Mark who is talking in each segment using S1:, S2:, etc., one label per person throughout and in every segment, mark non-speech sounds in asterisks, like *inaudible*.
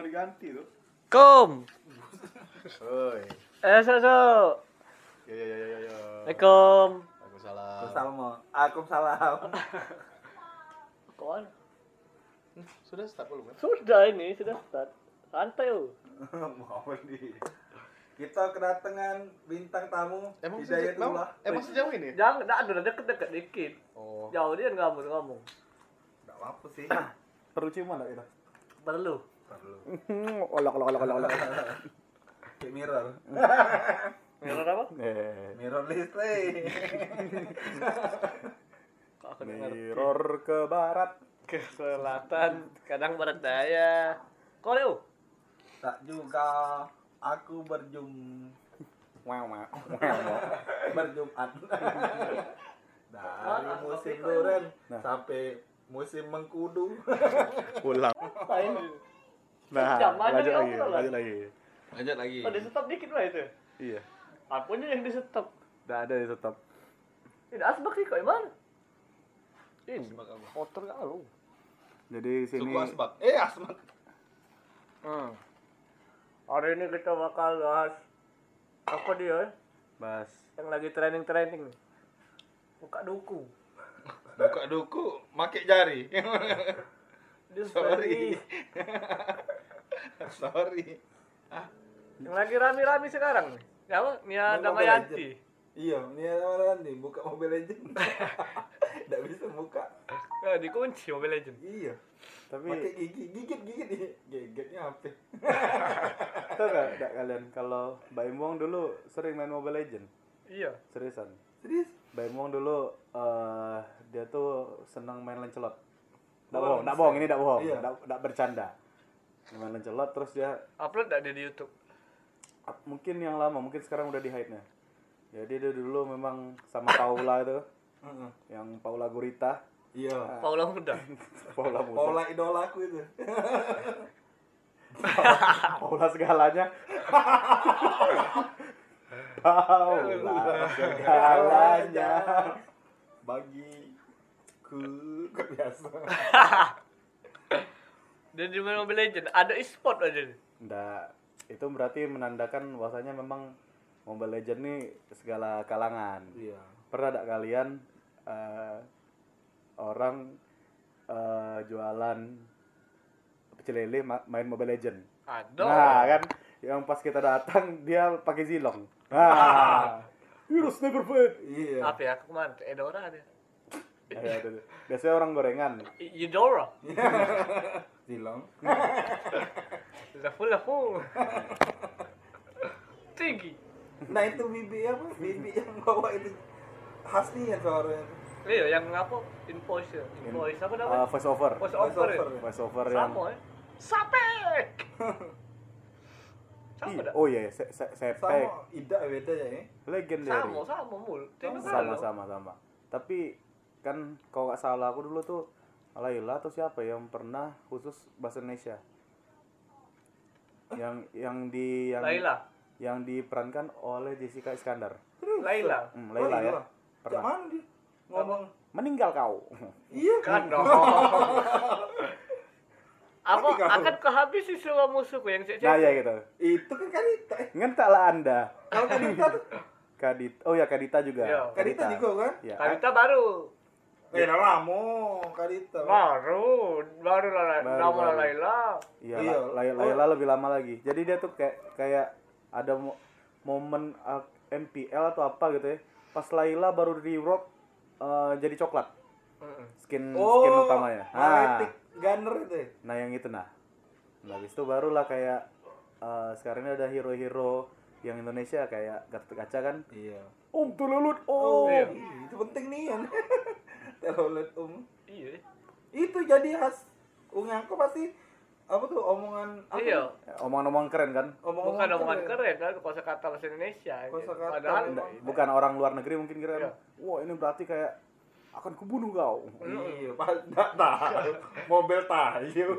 S1: Jangan diganti tuh.
S2: Kom.
S1: Oi.
S2: Eh, so, so.
S1: Ya ya ya ya ya.
S2: Assalamualaikum.
S1: Waalaikumsalam.
S3: Salam. Aku salam.
S2: Kawan.
S1: Sudah start belum kan?
S2: Sudah ini, sudah start. Santai oh. *laughs*
S3: Mau nih. Kita kedatangan bintang tamu
S1: Emang
S3: Hidayatullah.
S1: sejauh, emang, sejauh ini?
S2: Jangan, enggak ada deket-deket dikit.
S1: Oh.
S2: Jauh dia ngomong ngomong.
S3: Enggak apa sih. *coughs*
S1: Perlu ciuman enggak kita?
S2: Perlu.
S3: Perlu. *laughs*
S1: Olok olok olok olok olok. *laughs*
S3: Kayak mirror. *laughs*
S2: Mirror apa?
S1: Eh.
S3: Mirror listrik.
S2: Aku.
S1: Mirror ke barat.
S2: Ke selatan, kadang barat daya. Kau Leo?
S3: tak juga aku berjum
S1: Wow wow. wow.
S3: berjumat. Dari musim duren
S1: Nah.
S3: sampai musim mengkudu.
S1: Pulang. Nah,
S2: Jam aja
S1: lanjut lagi, lanjut lagi.
S3: Lanjut lagi.
S2: Oh, di stop dikit lah itu.
S1: Iya.
S2: Apanya yang di stop?
S1: Enggak ada di tetap.
S2: Ini asbak sih kok gimana? Ini kotor kalau.
S1: Jadi sini
S3: Suku asbak. Eh asbak.
S2: Hmm. Hari ini kita bakal bahas apa dia? eh?
S1: bahas
S2: Yang lagi training-training nih. Buka duku.
S3: Buka duku, make jari. *laughs* Sorry. *laughs* *laughs*
S2: sorry.
S3: Sorry.
S2: Yang lagi rame-rame sekarang nih. Ya apa? Nia Damayanti.
S3: Iya, ada nih buka Mobile Legend. Enggak *laughs* bisa buka.
S2: Ya, dikunci Mobile Legend.
S3: Iya.
S1: tapi
S3: Pakai gigi, gigit gigit nih. Gigitnya apa? *laughs*
S1: tahu nggak nggak kalian kalau Mbak Imong dulu sering main Mobile Legend
S2: Iya.
S1: seriusan
S3: Serius?
S1: Mbak Imong dulu eh dia tuh senang main lancelot nggak
S3: Oh,
S1: bohong nggak
S3: bisa.
S1: bohong ini nggak bohong
S3: Iya.
S1: nggak nggak bercanda main lancelot terus dia
S2: Upload enggak dia di YouTube?
S1: up- mungkin yang lama mungkin sekarang udah di hide nya jadi dia dulu memang sama *coughs* Paula itu
S3: Heeh.
S1: yang Paula Gurita
S3: Iya. *laughs*
S2: Paula Muda.
S1: Paula muda
S3: Pola idolaku itu. *laughs*
S1: Paula segalanya *laughs* Paula segalanya
S3: Bagi ku biasa.
S2: Dan di Mobile Legend ada e-sport aja nih.
S1: Nggak, itu berarti menandakan bahwasanya memang Mobile Legend ini segala kalangan.
S3: Iya.
S1: Pernah tak kalian eh, orang eh, jualan pecel lele ma- main Mobile Legend?
S2: Ada.
S1: Nah, kan yang pas kita datang dia pakai zilong. Nah, virus never fade.
S3: Iya.
S2: Apa ya? Aku ke mana? Edora dia.
S1: Ya, itu. Biasanya orang gorengan.
S2: Eudora. *laughs*
S3: Silong.
S2: Lafu lafu. Tinggi.
S3: Nah itu bibi apa? Bibi yang bawa itu khasnya suaranya.
S2: Iya, yang apa? Invoice ya. Invoice apa namanya?
S1: Uh, voice over.
S2: Voice
S3: voice
S2: over. ya?
S3: over.
S1: Voice over yang
S2: Sama ya. Sapek. Sama dah.
S1: Oh iya, se se sepek.
S3: Sama Ida beda ya. eh?
S1: Legendary.
S2: Sama, sama mul. Tidak
S1: sama sama sama tapi kan kalau nggak salah aku dulu tuh Laila atau siapa yang pernah khusus bahasa Indonesia yang yang di yang
S2: Laila.
S1: yang diperankan oleh Jessica Iskandar
S2: Laila.
S1: hmm,
S3: Oh,
S1: Laila ya
S3: iya. Cak
S1: pernah
S3: mana dia? Ngomong.
S1: meninggal kau
S3: Iya.
S2: Kan dong. *laughs* Apa akan kehabis sih semua musuhku yang cek
S1: nah ya gitu
S3: Itu kan Kadita. eh.
S1: ngentaklah anda
S3: Kalau Kadita tuh.
S1: Kadit oh ya Kadita juga
S2: Iya.
S3: Kadita juga kan?
S1: ya
S2: Kalita baru.
S3: Eh, nah lama Kadita.
S2: Baru, baru lah
S1: Baru,
S2: nama
S1: baru.
S2: Laila.
S1: Iya,
S3: Iya.
S1: La- Laila, Laila lebih lama lagi. Jadi dia tuh kayak kayak ada mo- momen uh, MPL atau apa gitu ya. Pas Laila baru di rock uh, jadi coklat skin
S3: Oh,
S1: skin utamanya. Nah,
S3: Gunner itu. ya?
S1: nah yang itu nah. Nah, habis itu barulah kayak uh, sekarang ini ada hero-hero yang Indonesia kayak Gatot Kaca kan.
S3: Iya.
S1: Om Tulelut
S3: Oh,
S1: Om.
S2: Iya.
S3: itu penting nih kan. *laughs* Telolet um.
S2: Iya.
S3: Itu jadi khas Ungangko pasti apa tuh omongan apa?
S2: Iya.
S1: Ya, Omongan-omongan keren kan?
S3: Omongan
S2: Bukan omongan keren kan, kosa kata bahasa Indonesia.
S3: Kosakata
S2: Padahal
S3: memang.
S1: Nggak, bukan orang luar negeri mungkin kira
S2: Iya.
S1: wah ini berarti kayak akan kubunuh kau.
S3: Iya, pas enggak tahu. Mobil tayu.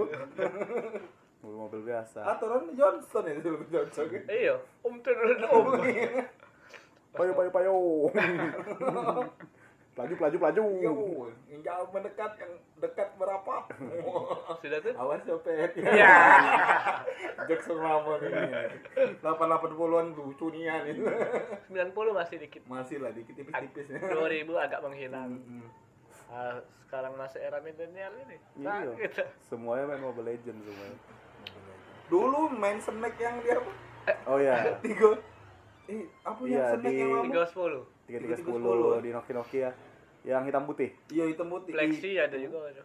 S1: Mobil biasa.
S3: Aturan Johnson itu lebih cocok.
S2: Iya, om terus om.
S1: Payo payo payo. *laughs* Pelaju, pelaju, pelaju.
S3: Yo, yang jauh mendekat, yang dekat berapa? *laughs*
S2: Sudah tuh?
S3: Awas copet.
S2: Iya.
S3: Jackson lama nih. 880-an lucu nian itu.
S2: 90 masih dikit.
S3: Masih lah dikit tipis-tipis.
S2: 2000 agak menghilang.
S3: Hmm.
S2: Ah, sekarang masuk era milenial ini. Nah,
S1: Iya.
S2: gitu.
S1: Semuanya main Mobile Legends semuanya.
S3: Dulu main snack yang dia apa?
S1: Oh ya, *laughs*
S3: Tiga. Eh, apa
S1: Iya,
S3: yang snack
S1: di-
S3: yang lama?
S2: 310.
S1: Tiga tiga
S3: 3310.
S1: sepuluh di Nokia Nokia yang hitam putih.
S3: Iya hitam putih.
S2: Flexi ada juga ada.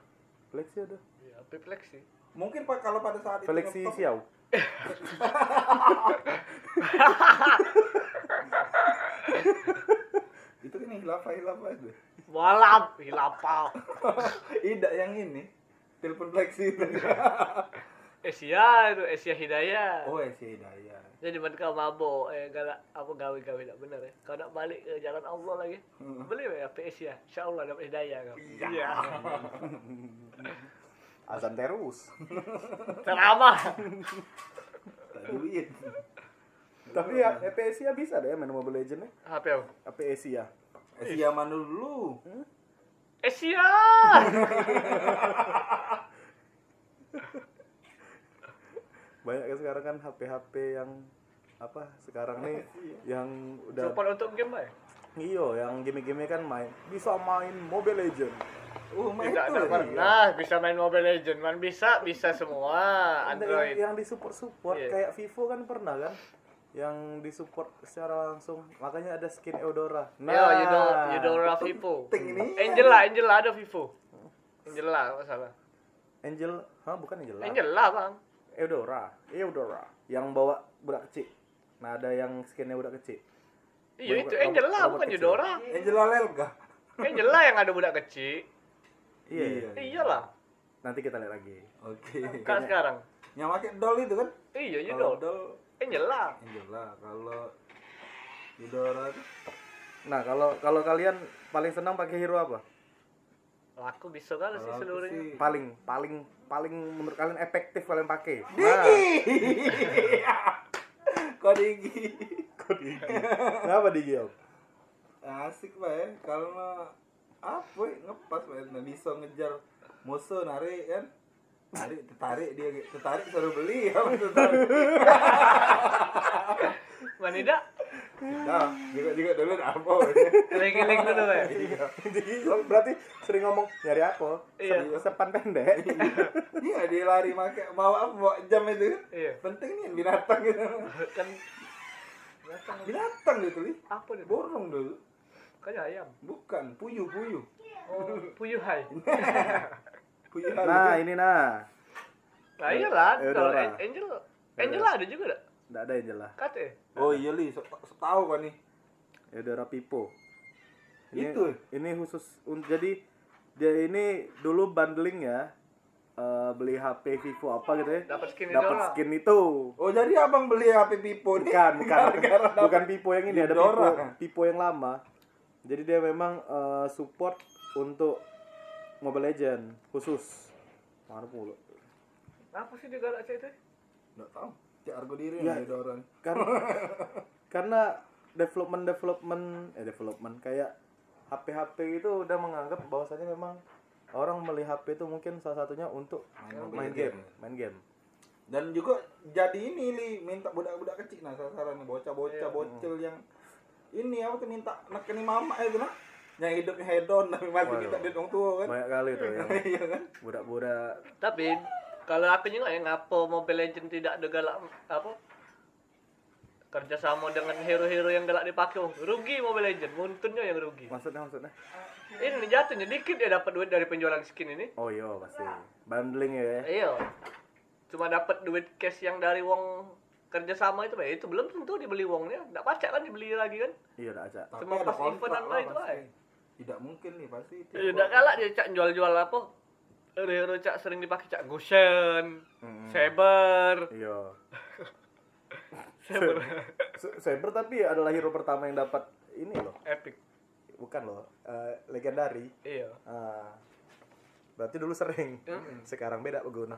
S1: Flexi ada.
S2: Iya, tapi Flexi.
S3: Mungkin pak kalau pada saat itu
S1: Flexi Xiao. *laughs*
S3: itu kan hilafah hilafah itu.
S2: Walap, hilapau. *laughs*
S3: Tidak yang ini. Telepon flexi itu. *laughs*
S2: Asia itu Asia Hidayah.
S3: oh si Hidayah.
S2: Jadi mereka mabok, eh galak apa gawe-gawe tak benar ya. Kau nak balik ke jalan Allah lagi, beli ya HP Asia. Insya Allah dapat hidayah kau. Iya. *laughs*
S1: Azan terus. *laughs*
S2: Teramah.
S3: Tak duit.
S1: Tapi ya HP Asia bisa deh main Mobile Legends nya.
S2: HP apa?
S1: HP Asia.
S3: Asia mana dulu?
S2: Asia. *laughs*
S1: Banyak kan sekarang kan HP-HP yang apa sekarang nih *laughs* yang udah
S2: Support untuk game ya?
S1: iyo yang game-game kan main bisa main Mobile Legends.
S3: Oh, main
S2: Tidak
S3: itu ya?
S2: pernah bisa main Mobile Legend, man bisa, bisa semua Android.
S1: yang, yang disupport support
S2: Iya.
S1: kayak Vivo kan pernah kan yang disupport secara langsung makanya ada skin Eudora
S2: Nah. Yo, Eudora, Eudora Vivo.
S3: Ini.
S2: Angela, Angela ada Vivo. Angela, nggak salah.
S1: Angel hah bukan Angel
S2: Angela bang.
S1: Eudora Eudora yang bawa budak kecil nah ada yang skinnya budak kecil
S2: Iya itu Angela, bukan
S1: kecil.
S2: Eudora.
S3: Angela Lelga.
S2: Angela yang ada budak kecil.
S1: iya
S3: Iya.
S2: Iyalah,
S1: nanti kita lihat lagi
S3: Oke.
S2: kan sekarang.
S3: Yang pakai doll itu kan?
S2: Iya,
S3: Kalau
S2: Eudora.
S3: doll
S2: Angela.
S3: Angela, kalau Eudora
S1: nah kalau kalau kalian paling senang pakai hero apa
S2: Aku bisa kali sih seluruhnya.
S3: sih-
S1: paling paling paling menurut kalian efektif kalian pakai? Nah. *laughs*
S3: Kok Digi?
S1: kok Digi? Kenapa Digi Om?
S3: Asik pak ya, kalau apa ya, ngepas pak nah, bisa ngejar musuh narik kan? Tarik tertarik dia tertarik suruh beli apa tertarik?
S2: Manida,
S3: nah juga juga dulu apa
S2: link-link dulu ya.
S1: Berarti sering ngomong nyari apa?
S2: Iya.
S1: Se- sepan pendek.
S3: Iya. Dia lari make bawa apa jam itu.
S2: Iya.
S3: penting nih binatang. Gitu
S2: Kan
S3: binatang. Gitu li.
S2: Apa nih?
S3: borong dulu.
S2: Kayaknya ayam.
S3: bukan puyuh puyuh.
S2: Oh, puyuh hai. *laughs*
S3: puyuh
S1: nah ini nah.
S2: Nah iyalah, kalau
S1: Eudora.
S2: An- Angel, Angela ada juga dak?
S1: nggak ada yang jelas.
S2: Kate.
S3: oh iya li. So, so tahu kan nih
S1: Eudora Pipo ini,
S3: Itu?
S1: ini khusus jadi dia ini dulu bundling ya. Eh, beli HP Vivo apa gitu ya.
S2: Dapat skin
S1: dapat skin itu.
S3: Oh jadi abang beli HP Pipo nih?
S1: Bukan bukan.
S3: Gara-gara dapet
S1: bukan Pipo yang ini ada Pipo
S3: Eudora.
S1: Pipo yang lama. Jadi dia memang eh, support untuk Mobile Legend khusus. Mana pula
S2: Apa sih dia galak saya itu?
S3: nggak tahu cek harga diri
S1: Ya.
S3: nih ada orang
S1: karena *laughs* karena development development eh development kayak HP HP itu udah menganggap bahwasanya memang orang beli HP itu mungkin salah satunya untuk
S3: Main
S1: main, game,
S3: game.
S1: main game.
S3: dan juga jadi ini li minta budak-budak kecil nah sasaran bocah-bocah
S2: Iya.
S3: bocil yang ini apa tuh minta nekeni mama itu nah yang hidupnya hedon tapi masih minta duit orang tua kan
S1: Banyak kali tuh *laughs* yang
S3: iya kan
S1: budak-budak
S2: Tapi kalau aku juga yang ngapa Mobile Legend tidak ada galak apa kerjasama dengan hero-hero yang galak dipakai oh, rugi Mobile Legend muntunnya yang rugi
S1: maksudnya maksudnya.
S2: ini jatuhnya dikit ya dapat duit dari penjualan skin ini
S1: Oh iya pasti. Bundling ya.
S2: iya cuma dapat duit cash yang dari wong kerjasama itu ya itu belum tentu dibeli wongnya nggak pacak kan dibeli lagi kan
S1: Iya
S3: tapi
S2: Semua
S3: ada
S2: pas event
S3: lah
S2: itu
S3: pasti.
S2: aja.
S3: tidak mungkin nih pasti itu
S2: ya udah kalah dia cak jual-jual apa hero-hero cak sering dipakai cak Gushen
S1: Mm-mm.
S2: Saber
S1: Iya. *laughs*
S2: Saber
S1: Saber tapi adalah hero pertama yang dapat ini loh.
S2: epic
S1: Bukan loh. eh, legendary.
S2: iya
S1: Ah. Berarti dulu sering.
S2: Mm-mm.
S1: Sekarang beda pengguna.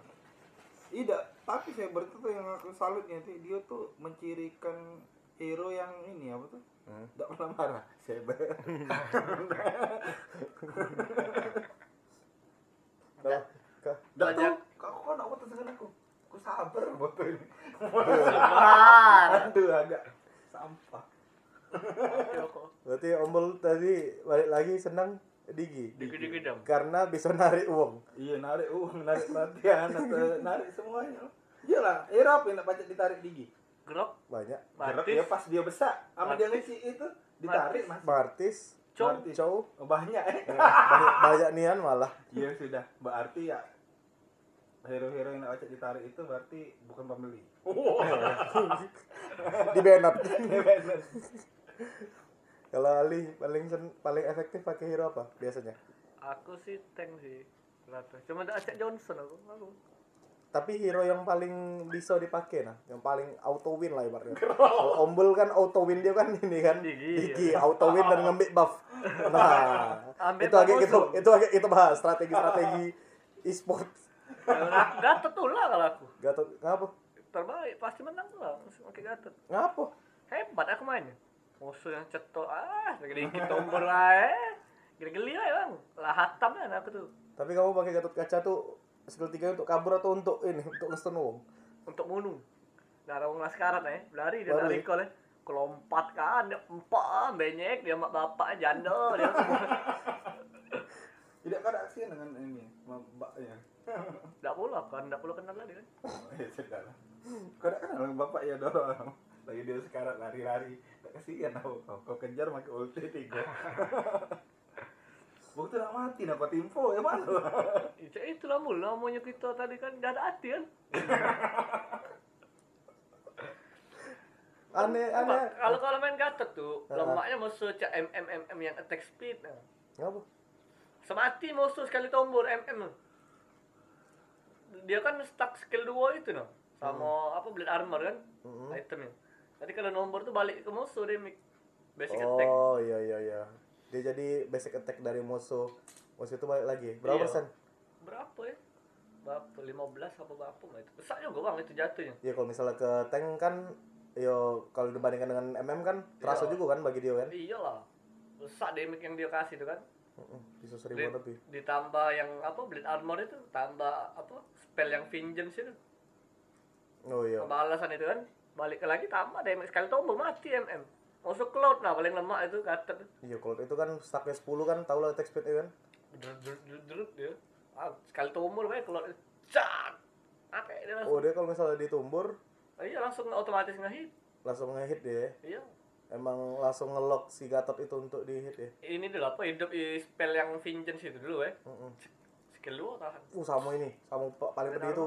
S3: tidak tapi saya berarti tuh yang aku salutnya tuh dia tuh mencirikan hero yang ini apa tuh
S1: Hmm.
S3: Tidak pernah marah Saber *laughs* *laughs* Tidak
S2: Banyak.
S3: tuh Kau kau nak foto dengan aku Aku sabar *laughs* foto ini
S2: Sebar.
S3: Aduh agak Sampah
S1: berarti Ombol tadi balik lagi senang Digi.
S2: Dikit-dikit dong.
S1: Karena bisa narik uang.
S3: Iya narik uang, narik perhatian, *laughs* atau narik semuanya. Iyalah, era apa yang nak pacak ditarik gigi?
S2: Grok.
S1: Banyak.
S3: Gerak
S2: Martis.
S3: ya pas dia besar, sama dia ngisi itu ditarik mas.
S1: Martis,
S2: Cow.
S3: Martis.
S1: Cow,
S3: Oh, banyak eh.
S1: eh, banyak, banyak nian malah.
S3: Iya sudah, berarti ya hero-hero yang nak pacak ditarik itu berarti bukan pembeli. *laughs*
S1: Di Benat. *laughs* Kalau Ali paling sen- paling efektif pakai hero apa biasanya?
S2: Aku sih tank sih. Rata. Cuma ada Acak Johnson aku. aku.
S1: Tapi hero yang paling bisa dipakai nah, yang paling auto win lah ibaratnya. Kalau Ombol kan auto win dia kan ini kan
S2: Digi.
S1: Digi auto win dan ngambil buff. Nah, itu agak
S2: musuh.
S1: itu agak kita bahas strategi-strategi e-sport.
S2: Nah, Gatot tuh lah kalau aku.
S1: Gatot ngapa?
S2: Terbaik pasti menang tuh lah. Oke Gatot.
S1: Ngapa?
S2: Hebat aku mainnya. Musuh yang cetok ah, dikit tombol lah eh. Geli-geli lah bang. Lah hatam kan aku tuh.
S1: Tapi kamu pakai Gatot kaca tuh skill 3 untuk kabur atau untuk ini untuk nge-stun wong?
S2: Untuk munung. Nah, orang sekarang eh, lari dia dari kol eh. Kelompat kan, empat, banyak dia mak bapak janda dia semua. *laughs*
S3: Tidak ada aksi dengan ini, mbaknya. *laughs*
S2: Tak pula kan, tak perlu kenal lagi kan.
S3: ya sudah lah. Kau tak kenal dengan bapak ya dorong. *laughs* Lagi dia sekarang lari-lari. Tak kasihan aku. Kau, kau kejar pakai ulti tiga. Waktu nak mati nak kau timpo ya mana?
S2: Itu itulah mula maunya kita tadi kan gak ada hati kan.
S1: Aneh aneh.
S2: Kalau kalau main gatot tuh,
S1: Ah.
S2: lemaknya musuh cak MM MM yang attack speed. Nah.
S1: Ngapa?
S2: Semati musuh sekali tombol MM. tuh. Dia kan stuck skill 2 itu noh. Sama apa blade armor kan
S1: Mm-mm.
S2: itemnya. Tadi kalau nomor tuh balik ke musuh dia basic attack.
S1: Oh iya iya iya. Dia jadi basic attack dari musuh. Musuh itu balik lagi. Berapa
S2: Iya.
S1: persen?
S2: Berapa ya? Berapa? 15 apa berapa itu? Besar juga bang itu jatuhnya.
S1: Ya kalau misalnya ke tank kan yo kalau dibandingkan dengan MM kan terasa
S2: Iya.
S1: juga kan bagi dia kan.
S2: Iyalah. Besar damage yang dia kasih tuh kan.
S1: Bisa seribu
S2: Di-
S1: lebih.
S2: ditambah yang apa blade armor itu tambah apa spell yang vengeance itu
S1: Oh iya.
S2: pembalasan itu kan balik lagi tambah damage sekali tombol mati MM masuk cloud nah paling lemah itu kata
S1: Iya kalau itu kan stacknya 10 kan tahu lah attack speed kan.
S2: drut dia ah, sekali tombol kayak cloud cat apa langsung
S1: Oh dia kalau misalnya ditumbur
S2: iya langsung otomatis ngehit
S1: langsung ngehit dia.
S2: iya
S1: Emang langsung ngelock si Gatot itu untuk di hit ya.
S2: ini dulu apa hidup di spell yang vengeance itu dulu ya
S1: Mm-mm.
S2: skill lu tahan
S1: Uh sama ini, sama pa- paling pedih itu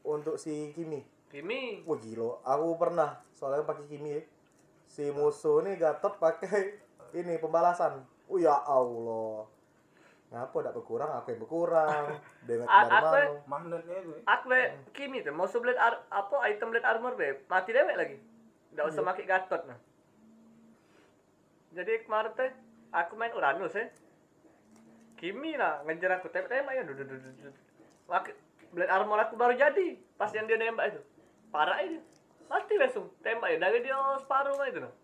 S1: untuk si Kimi.
S2: Kimi
S1: Wah gila, aku pernah soalnya pakai Kimi ya. Si musuh nih Gatot pakai *laughs* ini pembalasan. Oh ya Allah. Ngapa tidak berkurang? Aku yang berkurang. *laughs*
S2: A-
S1: dari mana?
S3: Magnetnya itu.
S2: aku be Kimi tuh mau blade ar apa item blade armor be? Mati damage lagi. Nggak usah pakai gatot nah. Jadi kemarin teh aku main Uranus ya Kimi lah ngejar aku tembak tembak ya duduk duduk duduk Pakai blade armor aku baru jadi pas yang dia nembak itu. Parah ini. Mati langsung tembak ya dari dia separuh itu nah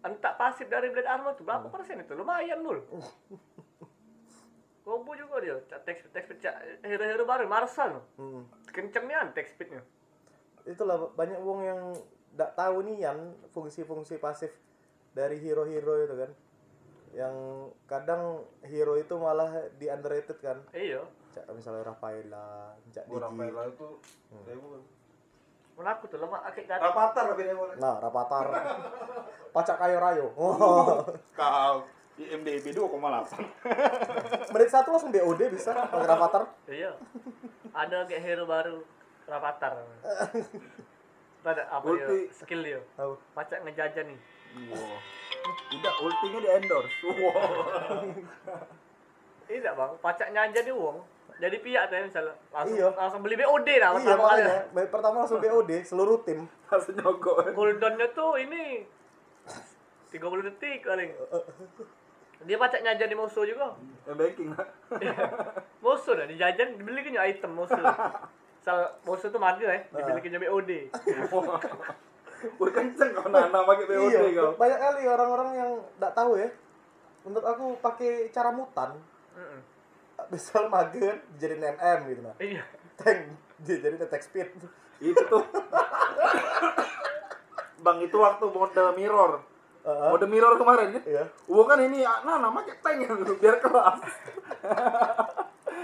S2: entah pasif dari blade armor tuh berapa persen itu? Lumayan mul Kombo juga dia, teks teks hero-hero baru Marsal,
S1: Hmm.
S2: kencengnya teks speednya.
S1: Itulah banyak wong yang tidak tahu nih yang fungsi-fungsi pasif dari hero-hero itu kan. Yang kadang hero itu malah di underrated kan.
S2: Iya,
S1: Cak misalnya Rafaela, Cak
S3: Oh,
S1: Digi.
S3: Rafaela itu. Saya bukan.
S2: menakut tuh lemah akik gatot.
S3: Rapatar boleh.
S1: Nah, Rapatar. *laughs* Pacak kayo rayo. Oh.
S3: Kau IMDb 2,8. *laughs*
S1: Menit satu langsung BOD bisa pakai Rapatar.
S2: Iya, ada kayak hero baru Rapatar. Ada apa dia
S3: Ulti.
S2: skill dia,
S1: Tahu.
S2: pacak ngejajan nih.
S3: Wow. Tidak, ultinya di endorse. Wow. *laughs*
S2: Iya bang, pacak nyaja di uang. Jadi pihak tuh misalnya langsung
S1: Iya.
S2: langsung beli BOD lah
S1: Iya
S2: pertama kali.
S1: Pertama langsung BOD seluruh tim.
S3: Langsung nyogok.
S2: Cooldownnya tuh ini 30 detik paling. *laughs* Dia pacak nyaja di musuh juga.
S3: Eh, banking *laughs* lah.
S2: musuh dah dijajan dibeli item musuh. Sal musuh tuh mati lah ya, dibeli BOD.
S3: Wih kenceng kau nana pakai BOD
S1: iya,
S3: kau.
S1: banyak kali orang-orang yang nggak tahu ya. Menurut aku pakai cara mutan, misal mager dijadiin MM gitu nah.
S2: Iya.
S1: Tank dia jadi attack speed.
S3: Itu tuh. Bang itu waktu mode mirror.
S1: Heeh.
S3: Mode mirror kemarin ya.
S1: Iya.
S3: Kan ini nah namanya tank yang *laughs* biar keras. *laughs*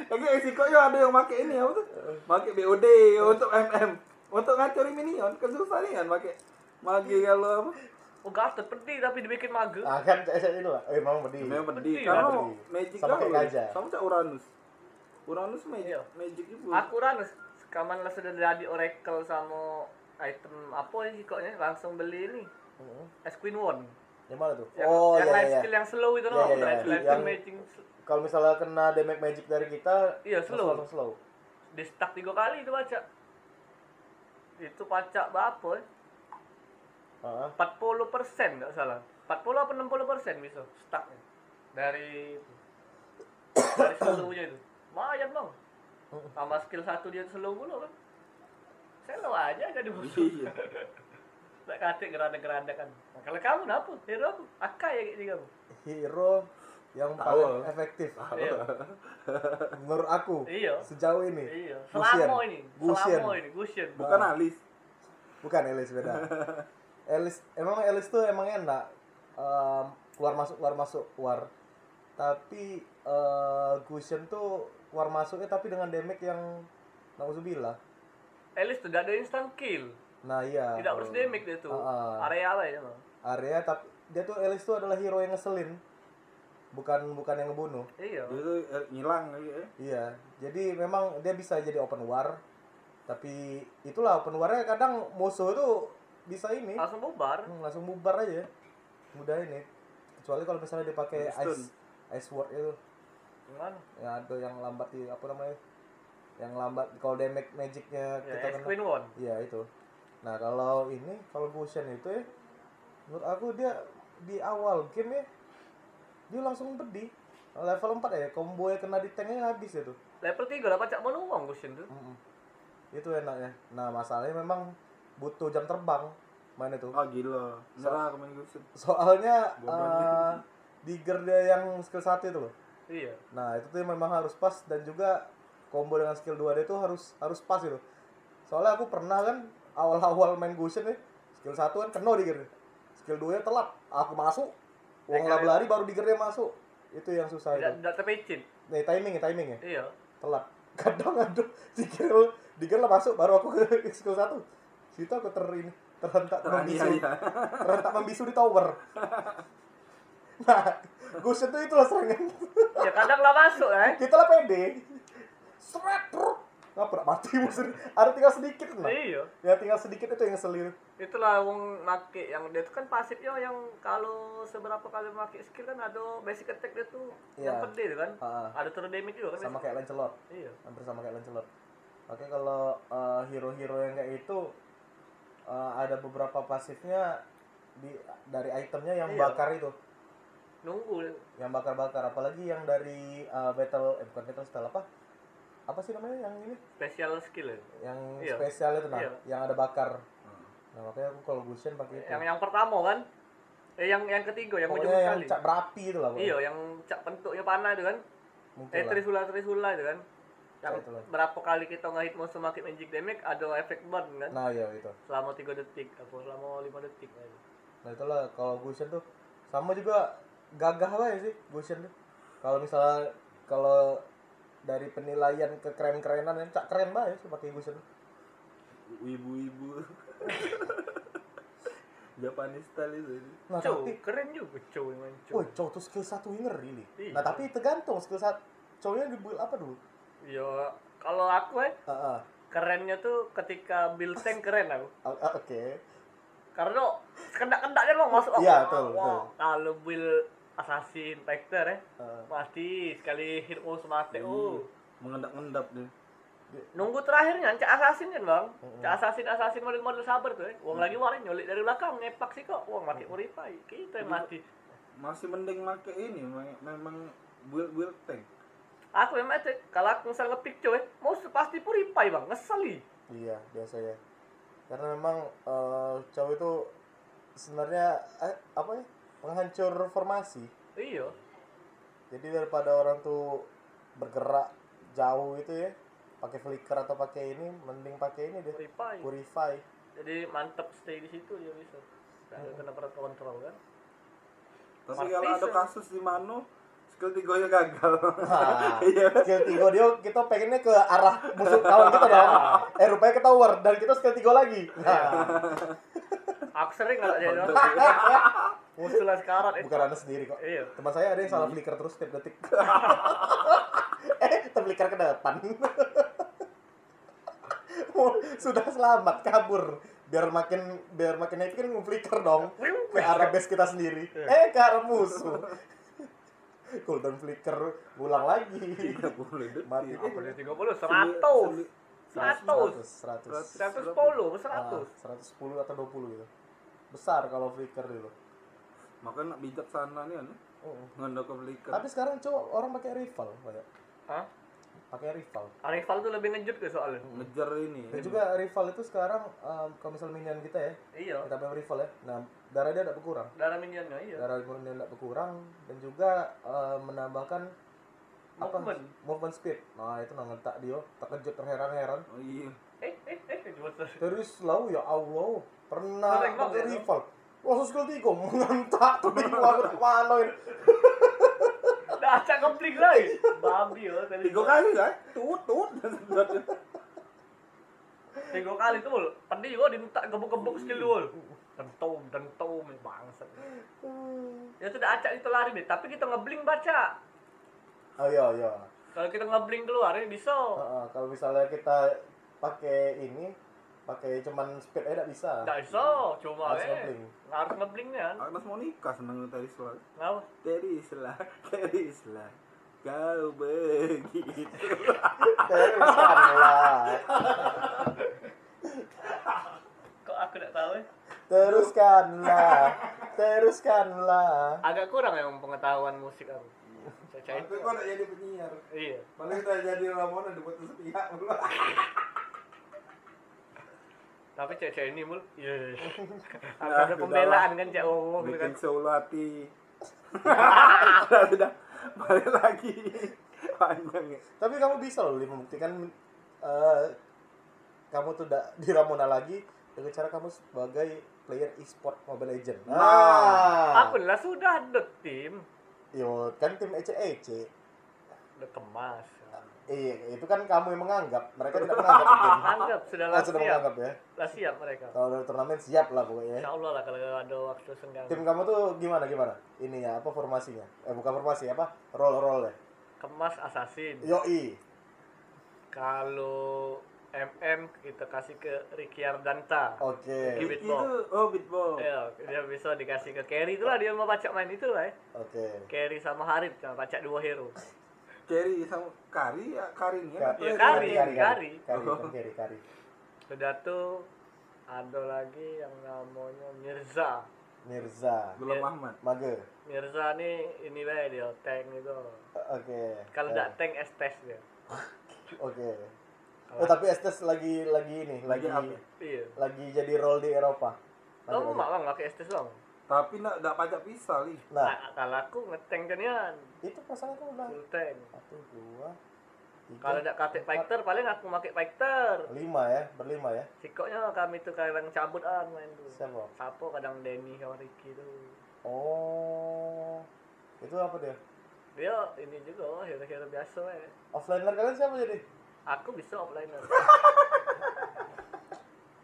S3: Kayak resiko ya ada yang pakai ini apa tuh? Pakai BOD untuk MM. Untuk ngacuri minion kan susah nih kan pakai magi kalau apa?
S2: Oh gatot pedih tapi dibikin mage.
S1: Ah kan saya itu lah. Eh memang pedih.
S3: Memang pedih karena magic
S1: Sama kayak
S3: gaul.
S1: gajah.
S3: Sama kayak Uranus. Uranus magic
S2: Iya.
S3: magic itu.
S2: Aku Uranus kapan lah sudah jadi oracle sama item apa sih koknya langsung beli ini
S1: Heeh.
S2: es queen one
S1: Yang mana tuh?
S2: yang,
S1: oh
S2: yang
S1: iya
S2: life
S1: iya.
S2: skill yang slow itu
S1: Iya,
S2: loh
S1: iya, iya.
S2: life
S1: Yang-
S2: magic
S1: Kalau misalnya kena damage magic dari kita,
S2: Iya, slow.
S1: langsung slow.
S2: di stack tiga kali itu baca itu pacak berapa ya?
S1: Heeh.
S2: 40 persen nggak salah 40 apa 60 persen bisa stacknya dari dari slownya itu lumayan bang sama skill satu dia slow dulu kan slow aja jadi musuh
S3: Iya. *laughs*
S2: tak katik geranda-geranda kan nah, kalau kamu apa hero aku akai ya kayak kamu
S1: Hero yang
S3: Tahu.
S1: paling efektif
S2: iya *laughs*
S1: menurut aku
S2: iya
S1: sejauh ini.
S2: iya
S1: Gusion.
S2: selama ini
S1: Gusion.
S2: selama ini Gusion
S3: Bukan alis.
S1: Bukan Elis beda. *laughs* Elis emang Elis tuh emang enak em, keluar masuk keluar masuk keluar. Tapi eh Gusion tuh keluar masuknya tapi dengan damage yang nauzubillah.
S2: Elis tuh gak ada instant kill
S1: Nah iya.
S2: tidak harus damage dia tuh
S1: Ah, ah.
S2: area apa ya Bang?
S1: Area tapi dia tuh Elis tuh adalah hero yang ngeselin. Bukan bukan yang ngebunuh.
S2: iya
S3: Dia tuh eh, ngilang lagi ya.
S1: Iya. Jadi memang dia bisa jadi open war. Tapi itulah open warnya kadang musuh tuh bisa ini.
S2: langsung bubar
S1: Hmm, langsung bubar aja mudah ini kecuali kalau misalnya dipakai ice ice word itu
S2: gimana
S1: yang ada yang lambat di apa namanya yang lambat kalau damage magicnya
S2: ya
S1: kita kena
S2: one
S1: iya itu nah kalau ini kalau Gushen itu ya menurut aku dia di awal game ya dia langsung pedih. Level 4 ya combo yang kena di tanknya habis itu.
S2: Level 3 lah pacak mau uang tuh
S1: Mm-mm. itu enaknya. Nah masalahnya memang butuh jam terbang main itu.
S3: Oh gila. Nyerah ke main
S1: soalnya
S3: Bodohnya.
S1: eh, digger dia yang skill 1 itu loh.
S2: Iya.
S1: Nah itu tuh memang harus pas dan juga combo dengan skill 2 dia itu harus harus pas gitu soalnya aku pernah kan awal-awal main Gushin nih skill 1 kan kena digger skill 2 nya telat aku masuk uang
S2: Ya,
S1: lari
S2: keren.
S1: lari baru diggernya masuk. Itu yang susah
S2: tidak
S1: itu.
S2: tidak terpecin.
S1: Nih timing ya timing ya?
S2: Iya.
S1: Telat. *laughs* Kadang aduh digger digger lah masuk baru aku ke *laughs* skill 1 situ aku ter ini terhentak membisu.
S3: Teraniaya. *laughs*
S1: terhentak membisu di tower. Nah Gushin tuh itulah serangan.
S2: Ya kadang lah masuk kan
S1: kita lah pede. Seret pernah mati *laughs* musuh ada tinggal sedikit lah
S2: iya.
S1: Ya tinggal sedikit itu yang ngeselin.
S2: Itulah wong make yang dia tuh kan pasifnya yang kalau seberapa kali make skill kan ada basic attack dia tuh yang
S1: Iya.
S2: gede kan.
S1: Ah,
S2: ada turun damage juga kan
S1: sama kayak Lancelot.
S2: Iya.
S1: Hampir sama kayak Lancelot. Oke kalau eh, hero-hero yang kayak itu eh, ada beberapa pasifnya di dari itemnya yang
S2: Iya.
S1: bakar itu.
S2: Nunggu.
S1: Yang bakar-bakar. Apalagi yang dari eh, battle eh bukan battle style apa apa sih namanya yang ini
S2: special skill ya.
S1: yang
S2: Iya.
S1: spesial itu nah
S2: Iya.
S1: yang ada bakar nah makanya aku kalau Gushen pakai itu
S2: yang yang pertama kan eh yang yang ketiga yang ujung
S1: yang
S2: sekali
S1: cak berapi itu lah
S2: iya yang cak bentuknya panah itu kan
S1: mungkin
S2: eh
S1: lah.
S2: trisula trisula itu kan yang
S1: Ya, itulah.
S2: berapa kali kita ngehit musuh makin magic damage ada efek burn kan
S1: nah iya itu
S2: selama 3 detik apa selama 5 detik kan.
S1: Nah itulah kalau Gushen tuh sama juga gagah lah ya sih Gushen tuh. Kalau misalnya kalau dari penilaian ke keren-kerenan yang cak keren banget sih pakai Gushen.
S3: Ibu-ibu. *laughs* Japanese style itu.
S1: Nah
S2: Cow,
S1: tapi,
S2: keren juga cow yang main cow.
S1: woi cow tuh skill satu ngeri nih.
S2: Iya.
S1: Nah tapi tergantung skill satu cownya di build apa dulu?
S2: Iya, kalau aku eh
S1: Ah, ah.
S2: kerennya tuh ketika build tank keren aku.
S1: Ah, ah, Oke.
S2: Karena kendak-kendaknya loh masuk aku.
S1: Iya, betul,
S2: wah.
S1: betul.
S2: Kalau build assassin fighter eh
S1: Ah.
S2: pasti sekali hit oh semate
S3: Iya.
S2: oh.
S3: Mengendap-endap dia.
S2: Nunggu terakhirnya cak assassin kan bang.
S1: Mm-mm.
S2: Cak assassin assassin model model sabar tuh eh. Uang lagi warin nyolik dari belakang ngepak sih kok. Uang mati muripai. Kita yang mati.
S3: Masih mending make ini me- memang build build tank.
S2: Aku memang itu kalau aku misal ngepick coy, mau pasti puripai bang, ngeseli.
S1: Iya biasanya. karena memang eh, cowok itu sebenarnya eh, apa ya penghancur formasi
S2: Iya.
S1: jadi daripada orang tuh bergerak jauh itu ya pakai flicker atau pakai ini mending pakai ini deh
S2: Purify.
S1: purify
S2: Jadi mantep stay di situ dia bisa. Nggak kena perut kontrol kan.
S3: Tapi
S2: Martis
S3: kalau ada
S2: ya.
S3: kasus di Mano, skill tigonya gagal.
S1: Nah, *laughs*
S3: Iya.
S1: skill tigo dia kita pengennya ke arah musuh kawan kita dong. Eh rupanya kita war dan kita skill tigo lagi. Nah,
S2: Aku sering nggak jadi musuh lah sekarang. Eh,
S1: bukan anda sendiri kok.
S2: Iya.
S1: Teman saya ada yang salah flicker terus setiap detik. *laughs* eh, terflicker ke depan. *laughs* Sudah selamat kabur. Biar makin biar makin happy kan flicker dong ke arah base kita sendiri. Eh ke arah musuh. *laughs* Cooldown flicker ulang lagi.
S3: 30 detik.
S1: Mati.
S2: Apa dia 30? 100. 100.
S1: 100.
S2: 110, 100.
S1: Ah, 110 atau 20 gitu. Besar kalau flicker dulu.
S3: Makanya nak bijaksana nih kan.
S1: Oh.
S3: Ngendok ke flicker.
S1: Tapi sekarang cowok orang pakai rival banyak.
S2: Hah?
S1: Pakai rival.
S2: Rival tuh lebih ngejut ke soalnya.
S3: Ngejar ini.
S1: Dan juga rival itu sekarang um, kalau misal minion kita ya,
S2: Iya.
S1: kita punya rival ya. Nah, darah dia tidak berkurang.
S2: Darah minionnya iya.
S1: Darah minion tidak berkurang dan juga um, menambahkan apa?
S2: Movement.
S1: Movement speed. Nah, itu nang tak dia terkejut terheran-heran.
S3: Oh iya.
S2: Eh, eh, eh, cuma
S1: Terus lalu ya Allah, pernah pakai rival. Langsung 3 mengentak tuh bingung aku ini.
S2: Dah acak komplik lagi. Babi oh tadi.
S3: Tiga kali kan? Tut tut.
S2: Tiga kali tuh. Tadi juga diminta gebuk-gebuk skill dulu. Dentum, dentum, bangsat. Ya sudah acak itu lari deh, tapi kita ngebling baca.
S1: Oh iya iya.
S2: Kalau kita ngebling keluar ini bisa.
S1: Heeh, kalau misalnya kita pakai ini, pakai cuman speed aja tidak bisa.
S2: Nggak bisa, cuma
S1: Harus
S2: eh.
S1: ngebling.
S2: Harus ngeblingnya kan.
S3: Agnes mau nikah seneng tadi selah.
S2: Ngapa?
S3: Tadi selah, tadi selah. Kau begitu.
S1: Teruskanlah.
S2: Kok aku tidak tahu ya?
S1: Teruskanlah. Teruskanlah.
S2: Agak kurang ya pengetahuan musik aku.
S3: Tapi kok nak jadi penyiar?
S2: Iya.
S3: Paling kita jadi Ramona dibuat sepihak.
S2: Tapi Caca ini mul. Iya. *laughs*
S3: Nah,
S2: Ada
S3: sudah
S2: pembelaan kan Cak ngomong gitu kan.
S3: Bikin solo hati. Sudah, *laughs* sudah. Balik lagi. Panjang ya.
S1: Tapi kamu bisa loh Lim, membuktikan eh, kamu tuh tidak di Ramona lagi dengan cara kamu sebagai player e-sport Mobile Legend.
S3: Nah.
S2: Aku lah sudah ada tim.
S1: Yo, kan tim EC EC.
S2: Udah kemas.
S1: Iya, itu kan kamu yang menganggap. Mereka tidak *laughs* menganggap mungkin.
S2: Anggap sudah lah
S1: sudah
S2: siap.
S1: menganggap ya.
S2: Lah siap mereka.
S1: Kalau dari turnamen siap lah pokoknya.
S2: Insya Allah lah kalau ada waktu senggang.
S1: Tim kamu tuh gimana gimana? Ininya apa formasinya? Eh bukan formasi apa? Roll roll ya.
S2: Kemas assassin.
S1: Yoi.
S2: Kalau MM kita kasih ke Ricky Ardanta.
S1: Oke.
S2: Give it
S3: Itu oh beatball.
S2: Ya, dia bisa dikasih ke carry itulah dia mau baca main itu lah ya.
S1: Oke.
S2: Carry sama Harip cuma baca dua hero.
S3: Carry sama Kari ya Karin ya.
S1: Ka-
S2: Iya,
S3: Atau
S2: Kari.
S1: Kari.
S2: Kari.
S1: Kari, kan Kari, Kari.
S2: Sudah tuh ada lagi yang namanya Mirza.
S1: Mirza.
S3: Gulam. Ahmad.
S1: Mage.
S2: Mirza nih ini lah dia tank itu.
S1: Oke.
S2: Kalau
S1: Eh,
S2: tidak tank estes dia.
S1: Oke.
S2: Kalau-
S1: Oh, tapi Estes lagi lagi ini, lagi?
S2: Iya.
S1: lagi jadi role di Eropa.
S2: Kamu mak bang pakai estes bang.
S3: Tapi nak dak pajak pisah li.
S1: Nah,
S2: Nah, kalau aku ngeteng janian
S1: itu pasangan tuh udah
S2: full tank.
S1: satu, dua, tiga,
S2: Kalau tidak pakai fighter paling aku pakai fighter.
S1: lima ya, berlima ya.
S2: Sikoknya kami tuh kadang cabut ah main tuh.
S1: Siapa?
S2: Sapo kadang Denny sama Ricky tuh.
S1: Oh, itu apa dia?
S2: Dia ini juga hero-hero biasa ya.
S1: Offliner kalian siapa jadi?
S2: Aku bisa offliner. *laughs*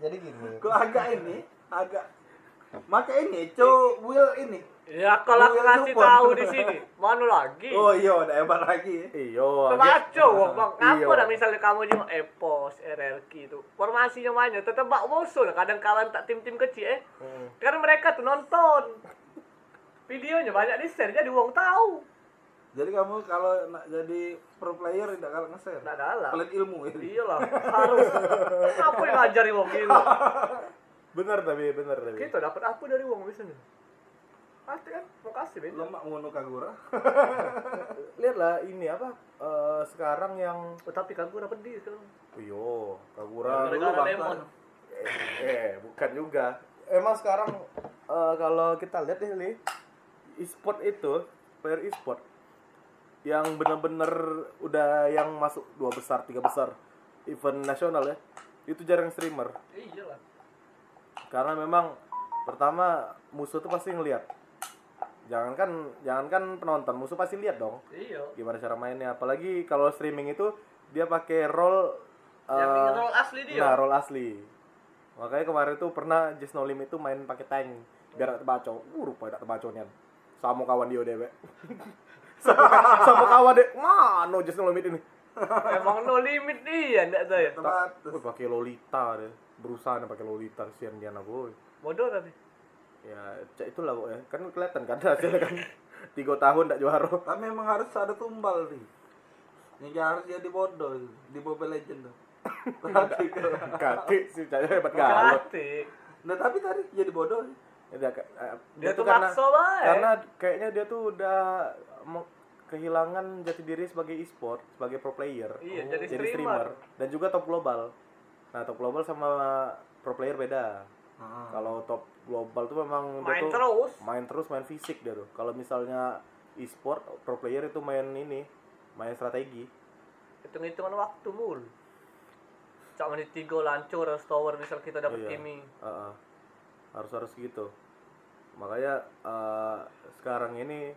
S1: Jadi gini.
S3: Kok agak ini, agak Maka ini, co Will ini.
S2: Ya kalau aku ngasih
S3: support.
S2: tahu di sini, mana lagi?
S3: Oh iya, udah hebat lagi.
S1: Iyo.
S2: Kebaco, bang.
S1: Iya.
S2: Apa dah misalnya kamu di Epos, RRQ itu, formasinya banyak, tetap bak musuh lah. Kadang kawan tak tim-tim kecil eh. Karena mereka tuh nonton. Videonya banyak di share, jadi uang tahu.
S3: Jadi kamu kalau nak jadi pro player tidak kalah nge-share.
S2: Nggak kalah.
S3: Pelit ilmu ya.
S2: Iyalah, harus. Apa yang ngajari uang gitu? *laughs*
S1: Bener tapi bener tapi.
S2: Kita dapat apa dari uang biasanya? Pasti kan, kasih Ben.
S3: Lemak ngono Kagura. *laughs*
S1: Lihatlah ini apa? eh, sekarang yang
S2: Oh, tapi kan gue dapat di sekarang.
S1: Iyo, Kagura.
S3: Dulu bangsa.
S2: lemon.
S1: eh bukan juga emang sekarang eh, kalau kita lihat nih Li, e-sport itu player e-sport yang bener-bener udah yang masuk dua besar tiga besar event nasional ya itu jarang streamer
S2: Iya lah.
S1: karena memang pertama musuh tuh pasti ngelihat jangankan jangankan penonton musuh pasti lihat dong.
S2: Iya.
S1: gimana cara mainnya. Apalagi kalau streaming itu dia pakai role
S2: Yang
S1: eh,
S2: roll asli dia.
S1: nah role asli. Makanya kemarin tuh pernah Just No Limit tuh main pakai tank biar tak terbaco. Uh rupanya tak terbaco nian. Sama kawan dia dewe *laughs* sama, sama kawan deh mana Just No Limit ini?
S2: Emang no limit dia, enggak saya.
S1: Pakai Lolita deh berusaha pakai Lolita kesian dia gue
S2: Bodoh tapi.
S1: Ya cak itulah pokoknya kan kelihatan kan hasilnya kan *laughs* tiga tahun tak juara
S3: Tapi memang harus ada tumbal nih. Yang harus jadi bodoh di Mobile Legend tuh. *laughs* Kalau-
S1: kaki sih hebat galak
S2: Kati.
S3: Nah tapi tadi jadi bodoh.
S1: Ya, dia, eh,
S2: Dia tuh maksa banget.
S1: karena kayaknya dia tuh udah mau kehilangan jati diri sebagai e-sport, sebagai pro player.
S2: Iya, jadi streamer.
S1: dan juga top global. Nah, top global sama pro player beda.
S3: Ah.
S1: Kalau top global tuh memang dia
S2: Main
S1: tuh
S2: terus.
S1: main terus main fisik dia tuh. Kalau misalnya e-sport pro player itu main ini, main strategi.
S2: Hitung-hitungan waktu mul. Cak menit tiga lancur harus tower misal kita dapat
S1: Iya.
S2: kimi.
S1: Heeh. harus harus gitu makanya eh, sekarang ini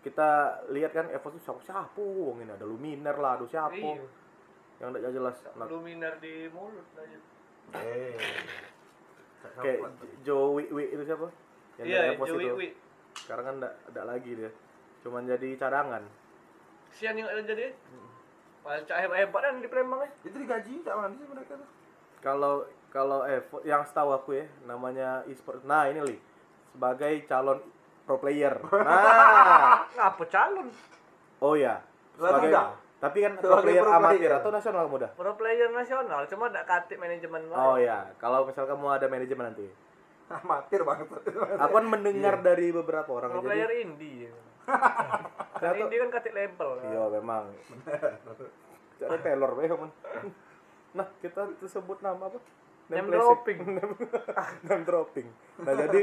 S1: kita lihat kan Evo tuh siapa siapa wong ini ada Luminer lah aduh siapa
S2: Iya.
S1: yang tidak jelas
S2: Luminer di mulut aja.
S3: Eh.
S1: Kayak Joe Wi Wi itu siapa yang
S2: Iya,
S1: dari
S2: Joey
S1: itu
S2: Wi.
S1: sekarang kan tidak ada lagi dia cuman jadi cadangan
S2: Sian yang jadi. Paling cak hebat-hebat kan di Palembang ya.
S3: Itu digaji tak mana sih mereka tuh?
S1: kalau kalau Evo yang setahu aku ya namanya e-sport nah ini li sebagai calon pro player *laughs* nah
S2: Ngapa calon?
S1: oh ya sebagai. Tapi kan pro player
S3: pro
S1: amatir
S3: player.
S1: atau nasional muda
S2: Pro player nasional, cuma tidak katip manajemen lain.
S1: Oh ya, kalau misal kamu ada manajemen nanti.
S3: Amatir banget.
S1: Aku kan mendengar dari beberapa orang
S2: Pro
S1: jadi
S2: player indie. *laughs* kan indie kan katip label.
S1: Iya, memang. Cara Taylor memang. Nah, kita tersebut nama apa?
S2: Name
S1: placing.
S2: dropping. *laughs*
S1: Name dropping. Nah, jadi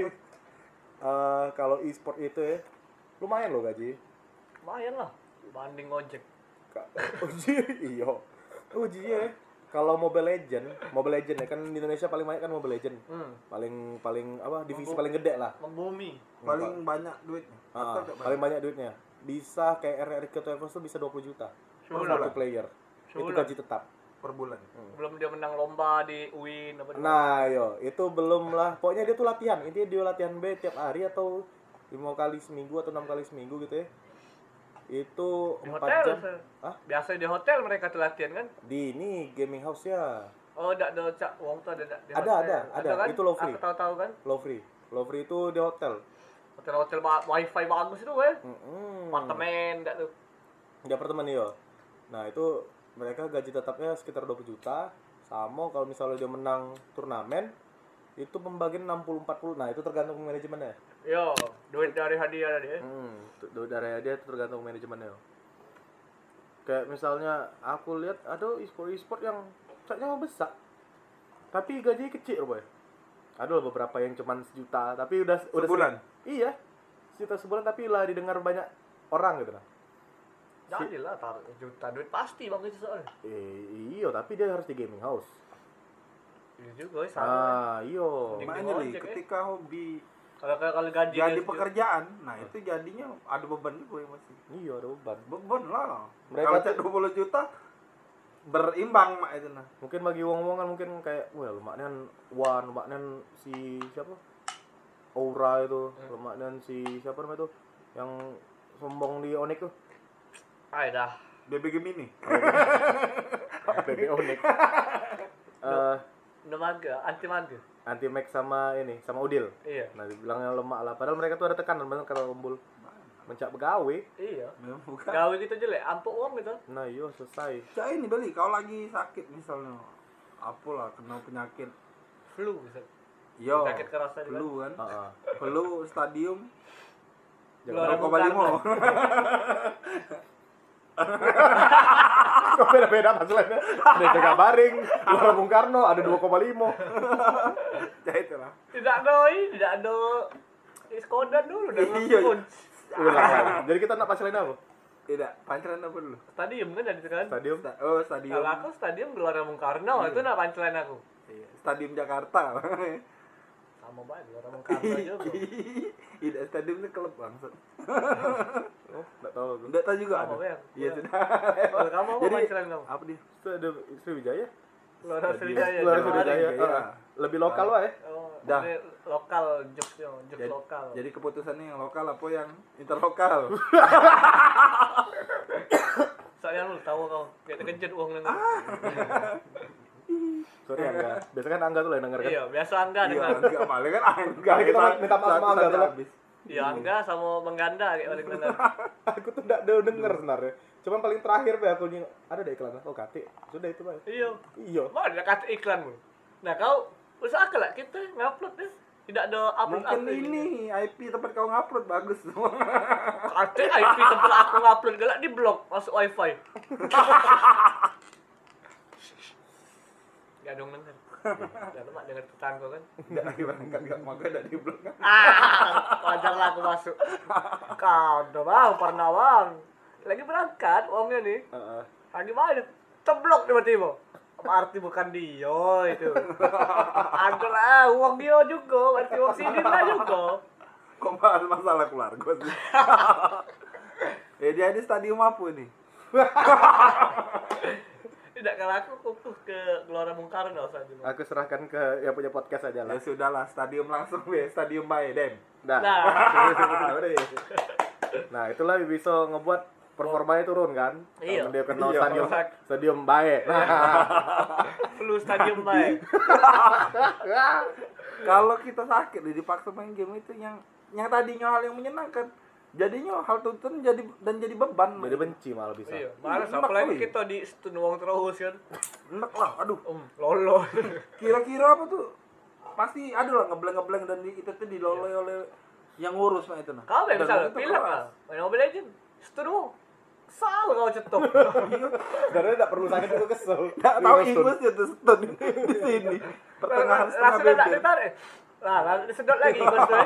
S1: eh, kalau e-sport itu ya lumayan loh gaji.
S2: Lumayan lah. Banding ojek. *laughs*
S1: Uji, iya. Uji ya. Kalau Mobile Legend, Mobile Legend ya kan di Indonesia paling banyak kan Mobile Legend.
S2: Hmm.
S1: Paling paling apa divisi
S2: Mobile-
S1: paling gede lah.
S2: Membumi.
S3: Paling banyak duitnya.
S1: Ah, paling banyak duitnya. Bisa kayak RR Keto Evos tuh bisa 20 juta. Per satu player. Itu
S2: Sudah.
S1: gaji tetap.
S3: per bulan.
S2: Belum dia menang lomba di UIN apa
S1: Nah, yo, itu belum lah. Pokoknya dia tuh latihan. Intinya dia latihan B tiap hari atau lima kali seminggu atau enam kali seminggu gitu ya. Itu
S2: di
S1: empat
S2: hotel.
S1: jam.
S2: Sir.
S1: Hah?
S2: Biasa di hotel mereka tuh latihan kan?
S1: Di ini gaming house ya.
S2: Oh, tidak ada cak uang tuh ada di
S1: Ada,
S2: hotel.
S1: ada, ada.
S2: kan?
S1: Itu low free.
S2: Aku tahu-tahu kan?
S1: Low free. Low free itu di hotel.
S2: Hotel-hotel ba- wifi bagus itu kan?
S1: Mm-mm.
S2: Apartemen enggak tuh.
S1: Di apartemen yo. Nah, itu mereka gaji tetapnya sekitar 20 juta. Sama kalau misalnya dia menang turnamen itu pembagian 60 40. Nah, itu tergantung manajemennya.
S2: Yo, duit dari hadiah dia.
S1: Hmm, tu- tu- dari dia itu tergantung manajemennya. Kayak misalnya aku lihat ada e-sport e-sport yang caknya besar. Tapi gaji kecil, boy. Ada beberapa yang cuman sejuta, tapi udah udah
S3: Sebulan?
S1: Iya. Sejuta sebulan tapi lah didengar banyak orang gitu nah.
S2: Jadilah taruh juta duit pasti bang itu soalnya.
S1: Eh, iya, tapi dia harus di gaming house.
S2: Iya juga sama.
S1: Ah, iya.
S2: Di-
S3: Makanya
S2: ojek, ya.
S3: ketika hobi
S2: Kalau kalau kalau gaji
S3: jadi pekerjaan, nah itu jadinya ada beban juga ya masih.
S1: Iya, ada beban.
S3: Beban lah.
S1: Mereka
S3: Kalau
S1: tuh-
S3: cek 20 juta berimbang mak itu nah.
S1: Mungkin bagi wong-wong kan mungkin kayak, wah lumayan Wan, lumayan si siapa? Aura itu, lumayan si siapa namanya tuh? Yang sombong di Onyx tuh.
S2: Ay dah.
S3: BBG mini.
S1: BB Onyx. Eh,
S2: maga, anti maga.
S1: Anti Max sama ini, sama Udil.
S2: Iya.
S1: Nah, dibilangnya lemak lah. Padahal mereka tuh ada tekanan banget kalau kumpul mencak begawe.
S2: Iya.
S3: Bukan.
S2: Gawe gitu jelek, ampuk uang gitu.
S1: Nah, iya selesai.
S3: Cak ini beli kalau lagi sakit misalnya apalah kena penyakit
S2: Flu bisa.
S3: yo
S2: Penyakit keras tadi kan?
S3: flu kan
S1: Heeh.
S3: flu stadium
S1: Jangan
S3: Rokok. Balimo *laughs* *laughs*
S1: Kok *laughs* beda-beda masalahnya? Ada jaga baring, Gelora Bung Karno ada 2,5. *laughs*
S3: Ya itulah.
S2: Tidak ada, ini, tidak ada Skodan dulu *laughs* dan
S3: Iya.
S1: Ulang. Jadi kita nak pasalin apa?
S3: Tidak, pancelan apa dulu?
S2: Stadium kan jadi kan.
S1: Stadium.
S3: Sta- oh, stadium.
S2: Kalau aku stadium Gelora Bung Karno itu nak pancelan aku.
S3: Iya, Stadium Jakarta.
S2: Sama banget Gelora Bung Karno juga.
S3: Tidak, stadium itu klub bangsat. *laughs*
S1: Oh, enggak tahu aku.
S3: Enggak tahu juga ada.
S2: Bang.
S3: Iya,
S2: Iya.
S3: sudah.
S2: Kamu apa
S3: Jadi,
S2: pancelan kamu?
S3: apa dia?
S1: Stadium Sriwijaya.
S2: Gelora Sriwijaya. Jawa
S1: Sriwijaya.
S2: Barat.
S3: Iya.
S1: Ah, Lebih lokal wae.
S2: Oh,
S3: Dah.
S2: ini lokal jokesnya, jokes
S3: Jadi,
S2: lokal.
S3: jadi keputusannya yang lokal apa yang interlokal? *laughs*
S2: Soalnya lu tahu kau kayak terkejut uang nang.
S1: Sorry Angga. Biasanya kan Angga tuh lah yang denger kan.
S2: Iya, biasa Angga
S3: Iya,
S2: dengan.
S3: enggak paling kan.
S1: Kali kita minta maaf sama Angga tuh.
S2: Iya, Angga sama Mengganda kayak paling benar. *laughs*
S1: Aku tuh enggak ada denger sebenarnya. Cuman paling terakhir be aku nying ada deh iklan. Oh, Kati. Sudah itu, Bay.
S2: Iya.
S1: Iya.
S2: Mana ada kata iklanmu? Nah, kau usahakan lah kita ngupload ya. Tidak ada upload
S3: Mungkin
S2: upload
S3: ini IP tempat kau ngupload bagus semua.
S2: Kata IP tempat aku ngupload galak di blok masuk wifi. *laughs* Gak dong denger. *laughs* Gak mak denger tetangga kan.
S3: Enggak lagi berangkat enggak maka enggak di blok.
S2: Ah, wajar lah aku masuk. Kau udah bang, pernah bang. Lagi berangkat uangnya nih. Lagi mana? Teblok tiba-tiba. Arti bukan dia itu? Ada lah, uang dia juga. Berarti uang sini lah juga.
S3: Kok bahas masalah keluarga sih? *laughs* eh dia di stadium apa ini? *laughs*
S2: Tidak kalau aku kukuh ke Gelora Bung Karno saja.
S1: Aku serahkan ke yang punya podcast aja
S3: Ya
S1: lah.
S3: sudahlah, stadium langsung ya, stadium Bae Dem.
S1: Nah.
S2: Nah. *laughs*
S1: Nah, itulah bisa ngebuat performanya turun kan?
S2: Iya.
S1: Dia kenal
S3: Iya,
S1: stadium stadium baik. Nah,
S2: flu stadium baik. *laughs*
S3: Kalau kita sakit dipaksa main game itu yang yang tadinya hal yang menyenangkan jadinya hal tuntutan jadi dan jadi beban.
S1: jadi benci malah bisa.
S2: Iya, apalagi
S3: kali.
S2: kita di stun uang terus kan.
S3: Enak lah, aduh.
S2: Om, lolo. *laughs*
S3: Kira-kira apa tuh? Pasti ada lah ngebleng-ngebleng dan di, itu tuh diloloi oleh yang ngurus mah itu nah.
S2: Kau
S3: Dan
S2: misalnya
S3: itu
S2: pilek
S3: keras.
S2: lah, main Mobile Legend, stun uang. Kesal kau cetok.
S1: Karena *laughs* tidak perlu sakit itu kesel.
S3: Tahu ya tuh stun di sini. Pertengahan setengah
S2: Langsung Nah, langsung disedot lagi ikut tuh.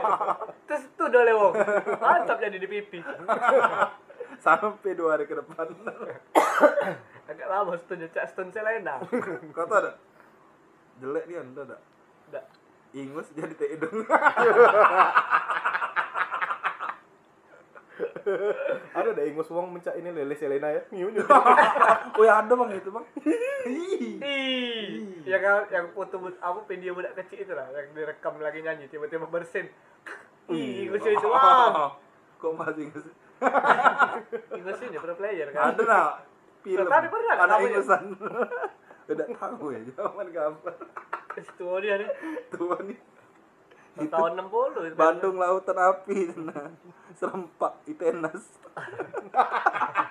S2: Terus itu udah lewat. Mantap jadi di pipi.
S3: Sampai dua hari ke depan.
S2: Agak lama stun cak stun Selena.
S3: Kau tau ada? Jelek dia, entah ada.
S2: Nggak.
S3: Ingus jadi teh hidung.
S1: Ada deh ingus wong mencak ini lele Selena ya. Nyiu nyiu. *laughs*
S3: oh ya ada bang itu bang. Ih.
S2: Ih, yang yang foto apa video budak kecil itu lah yang direkam lagi nyanyi tiba-tiba bersin. Ih, gue itu bang. *laughs*
S3: Kok masih ingus?
S2: Inggrisnya dia pro player kan.
S3: Ada nak film.
S2: Tadi pernah kan
S3: Anak
S2: namanya?
S3: ingusan. Udah tahu ya zaman kapan.
S2: Itu dia nih.
S3: Tua nih.
S2: Tahun 60 itu.
S3: Bandung Lautan Api nah. *laughs* Serempak Itenas. *laughs*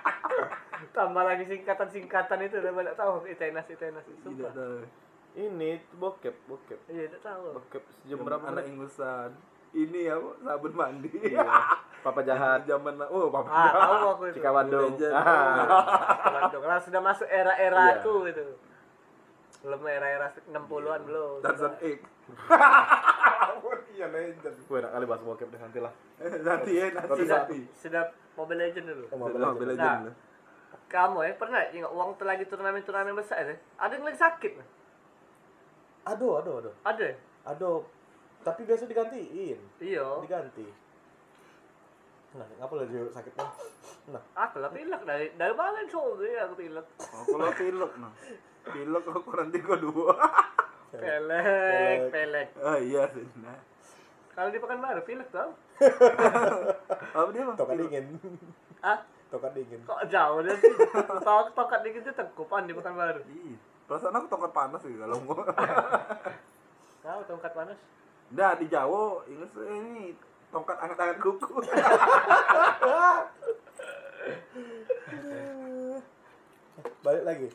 S2: Tambah lagi singkatan-singkatan itu udah banyak tahu Itenas Itenas itu.
S3: Tidak
S2: Sumpah.
S3: tahu.
S1: Ini bokep, bokep.
S2: Iya, tidak tahu.
S1: Bokep sejam berapa
S3: anak
S1: menit?
S3: ingusan. Ini ya Bu, sabun mandi.
S1: Iya. Papa jahat. *laughs*
S3: Zaman oh papa
S2: Ah,
S3: jahat.
S2: tahu aku itu.
S1: Cikawandung. Ah.
S2: Bandung. Kalau sudah masuk era-era
S1: Iya.
S2: aku itu. Belum era-era 60-an belum.
S3: Tarzan X. Iya legend.
S1: Gue enak kali bahas bokep deh nanti lah. *laughs*
S3: Nanti ya nanti nanti.
S2: sudah Mobile Legend dulu.
S1: Oh, Mobile
S3: Mobile
S2: Legend.
S3: Legend.
S2: Nah. Kamu ya pernah ingat uang tuh lagi turnamen-turnamen besar ya? Ada yang lagi sakit?
S1: Aduh, aduh, aduh.
S2: Ada.
S1: Aduh. Tapi biasa digantiin.
S2: Iya.
S1: Diganti. Nah, ngapa lagi sakitnya? Nah,
S2: Aku lah pilek dari dari mana sore aku pilek.
S3: Oh, kalau pilek nah. Pilek kok kurang tiga dua.
S2: Pelek, pelek.
S3: Ah iya sih. Nah.
S2: Kalau di Pekanbaru pilek tau? *laughs*
S3: Apa dia bang?
S1: tokat dingin.
S2: Ah,
S1: Tokat dingin.
S2: kok jauh dia sih? Tok tokat dikit itu tengkupan di Pekanbaru.
S3: Ih, perasaan aku tongkat panas sih kalau mau. *laughs*
S2: Tahu tongkat panas?
S3: Nah di Jawa ingat sih, ini tongkat angkat-angkat kuku.
S1: Balik lagi.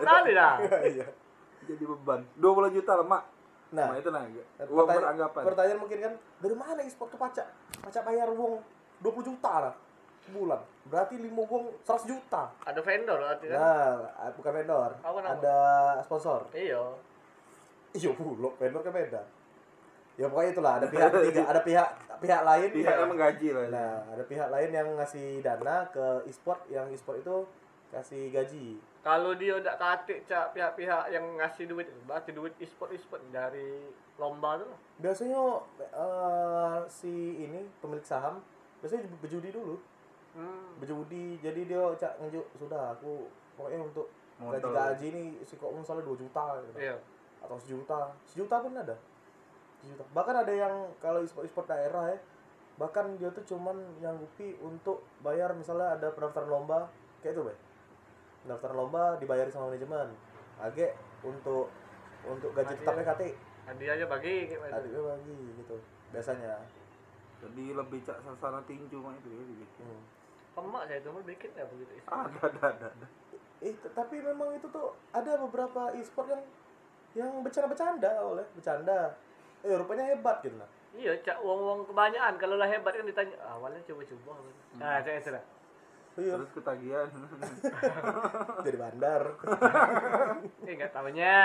S2: Tadi dah.
S1: Iya.
S3: Jadi beban. 20 juta lah mak.
S1: Nah,
S3: Nah, itu lah. Uang
S1: pertanyaan,
S3: beranggapan.
S1: pertanyaan mungkin kan dari mana e-sport tuh pacak? Pacak bayar uang 20 juta lah. bulan. Berarti lima uang 100 juta.
S2: Ada vendor berarti kan?
S1: Nah, bukan vendor.
S2: Apa nama?
S1: Ada sponsor.
S2: Iya.
S1: Iya, bulog vendor kan beda. Ya pokoknya itulah ada pihak ketiga, ada pihak pihak lain.
S3: Pihak yang menggaji lah.
S1: Nah, ada pihak lain yang ngasih dana ke e-sport yang e-sport itu kasih gaji.
S2: Kalau dia udah katik cak pihak-pihak yang ngasih duit, berarti duit e-sport e-sport dari lomba tuh. lah.
S1: Biasanya eh, si ini pemilik saham biasanya berjudi dulu.
S2: Hmm.
S1: Berjudi jadi dia cak ngejuk sudah aku pokoknya untuk gaji gaji ini si kok misalnya 2 juta gitu.
S2: Iya.
S1: atau sejuta sejuta pun ada sejuta bahkan ada yang kalau e-sport e-sport daerah ya bahkan dia tuh cuman nyanggupi untuk bayar misalnya ada pendaftaran lomba kayak itu bay pendaftaran lomba dibayar sama manajemen agak untuk untuk gaji tetapnya KT
S2: Hadiahnya bagi gitu.
S1: adiknya bagi gitu biasanya
S3: Jadi lebih cak sasana tinju mah itu ya. gitu.
S1: hmm.
S2: Emak saya itu mau bikin ya begitu. *laughs*
S3: Ada ada ada. ada.
S1: eh tapi memang itu tuh ada beberapa e-sport yang yang bercanda-bercanda oleh bercanda eh rupanya hebat gitu nah
S2: Iya, cak uang-uang kebanyakan. Kalau lah hebat kan ditanya, awalnya coba-coba. Nah, saya itu lah.
S1: Iya
S3: Terus ketagihan. *laughs*
S1: jadi bandar *laughs*
S2: Eh, nggak tahunya.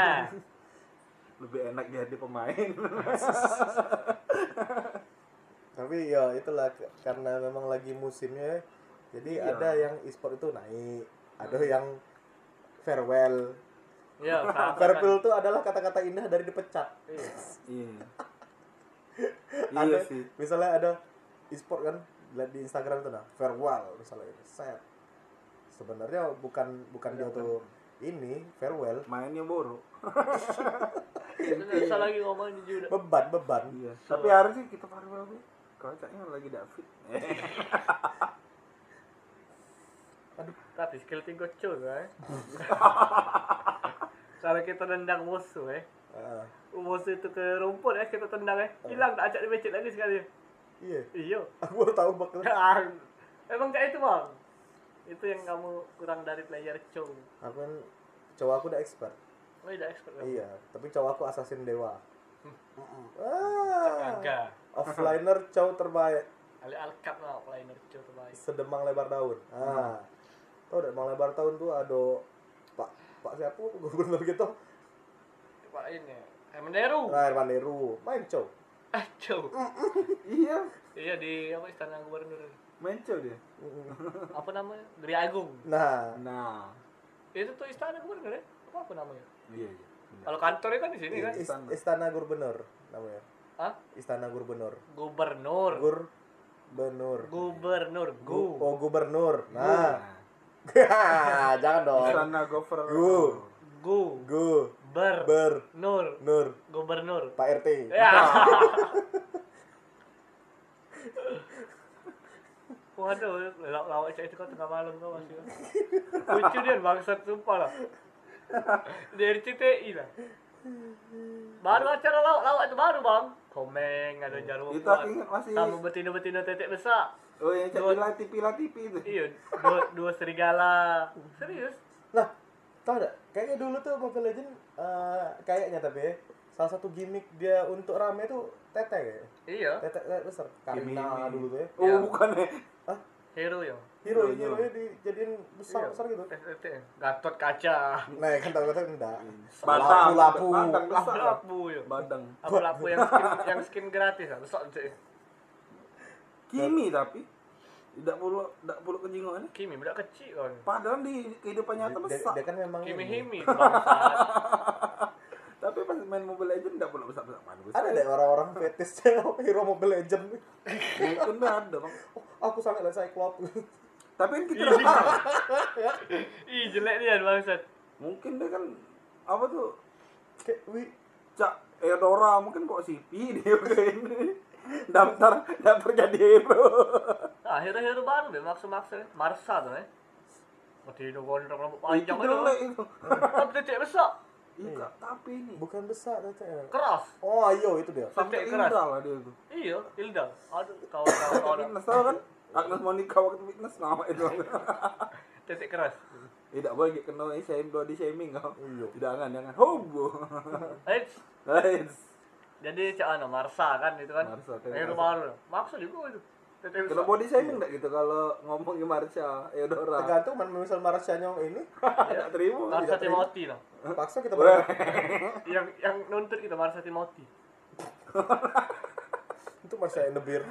S3: lebih enak jadi pemain. *laughs*
S1: tapi ya itulah karena memang lagi musimnya jadi
S3: Iya.
S1: ada yang e-sport itu naik ada yang farewell
S2: Iya, sama
S1: farewell itu adalah kata-kata indah dari dipecat.
S2: Iya.
S3: iya.
S1: ada
S3: iya sih.
S1: misalnya ada e-sport kan lihat di Instagram itu nah farewell misalnya ini set sebenarnya bukan bukan dia tuh ini farewell
S3: Mainnya buruk.
S2: Itu nggak bisa lagi ngomong jujur.
S1: beban beban
S3: Iya. Tapi harusnya kita farewell sih. Kalau caknya lagi David. *laughs*
S2: Tapi skill tinggi cuy, eh. Kalau kita nendang musuh, eh.
S1: Ah,
S2: Musuh itu ke rumput, eh. Kita tendang, eh. Hilang, tak ajak dia becek lagi sekali.
S1: Iya
S2: Iya. *laughs*
S1: aku baru tahu bakal *laughs*
S2: Emang kayak itu, bang? Itu yang kamu kurang dari player cow.
S1: aku kan cowok aku udah expert
S2: Oh, udah expert kamu.
S1: iya tapi cowok aku assassin dewa ah
S2: Kagak.
S1: offliner *laughs* cowok terbaik
S2: Ali Alkap lah, player cow terbaik.
S1: sedemang lebar daun. Ah. Tahu enggak demang lebar daun tuh ada Pak Pak siapa gubernur gitu.
S2: Pak ini. Hemenderu.
S1: Nah, Herman Deru main cow.
S2: Cow.
S3: iya.
S2: Iya, di apa istana gubernur.
S3: Menco dia.
S2: Apa namanya? Geri Agung.
S1: Nah,
S3: Nah.
S2: Itu tuh istana gubernur, ya? Apa, apa namanya?
S3: Iya iya.
S2: Kalau kantornya kan di sini kan?
S1: is-
S3: Istana.
S1: Istana Gubernur namanya.
S2: Hah?
S1: Istana Gubernur.
S2: Gubernur.
S1: Gur Benur.
S2: Gubernur.
S1: Gu
S2: Gu.
S1: oh gubernur. Nah.
S3: Nah. *laughs* *laughs*
S1: Jangan dong.
S3: Istana Gover.
S1: Gu.
S2: Gu.
S1: Gu
S2: Ber.
S1: ber
S2: Nur.
S1: nur
S2: Gubernur.
S1: Pak RT.
S2: Ya. *laughs* Waduh, lawak lawak itu kan tengah malam kau masih. Lucu dia bangsat sumpah lah. Dari CTI lah. Baru acara lawak-lawak itu baru bang. Komeng ada jarum
S3: Itu aku ingat masih.
S2: Sama betina-betina tetek besar.
S3: Oh yang
S2: Dua-
S3: pilar tipi lah tipi itu.
S2: Iya, dua, dua serigala. Serius?
S1: Nah, tau gak? Kayaknya dulu tuh Mobile Legend eh, kayaknya tapi ya, salah satu gimmick dia untuk rame tuh tete kayaknya.
S2: Iya.
S1: Tete tete besar. Karina
S3: Gimmick.
S1: dulu tuh ya.
S3: Oh
S2: Iya.
S3: bukan ya.
S1: Hah?
S2: Hero ya.
S1: Hero,
S3: Hero-nya.
S1: hero nya dijadiin besar besar gitu.
S2: TT. Gatot kaca.
S1: Nah, kan tahu kata enggak.
S3: Badang.
S1: Lapu-lapu.
S3: Badang besar. lah.
S2: Lapu ya.
S3: Badang.
S2: Lapu yang skin yang skin gratis ah. Besok.
S3: Kimi tapi tidak perlu tidak perlu kejingoan
S2: Kimi budak kecil kan.
S3: Padahal di kehidupan nyata besar.
S1: dia kan memang
S2: Kimi. Himi. *laughs*
S3: Tapi pas main Mobile Legends tidak perlu besar besar. Mana besar?
S1: Ada deh orang-orang fetishnya *laughs* hero Mobile Legend.
S3: Mungkin dah ada bang. *laughs*
S1: Oh, aku sangat lah Cyclops.
S3: Tapi kan kita udah tahu.
S2: Ih jelek dia bangsat.
S3: Mungkin dia kan apa tuh
S1: Kayak wi
S3: Cak Eudora mungkin kok CP dia kayak ini. Daftar daftar jadi hero.
S2: Nah, hero-hero baru deh maksud-maksud Marsa tuh eh. Gondrong rambut
S3: Itu
S2: panjang itu.
S3: itu.
S2: Tapi tetek besar.
S3: Iya, tapi ini
S1: bukan besar tetenya.
S2: Keras.
S1: Oh, ayo itu dia.
S3: sampai
S2: Tetek keras.
S3: Lah dia itu.
S2: Iya, Hilda. Aduh, *laughs* kawan-kawan orang.
S3: Fitness tahu kan? Agnes Monica waktu fitness nama itu. *laughs*
S2: Tetek keras.
S3: Tidak boleh kena shaming body shaming kau.
S1: Iya.
S3: Jangan jangan. Hobo.
S2: Eh,
S3: Guys. *laughs*
S2: jadi cak ano Marsa kan itu kan.
S3: Marsa,
S2: Hero
S3: keras.
S2: baru. Maksud juga itu. Rusak.
S3: body shaming enggak gitu kalau ngomongin Marsha Eudora.
S1: tergantung man misal Marsianya ini *laughs*
S3: Enggak terima.
S2: Marsa Timothy lah.
S1: paksa kita. *laughs*
S2: Yang yang nuntut kita Marsa Timothy. *laughs*
S1: itu Marsha and the Beer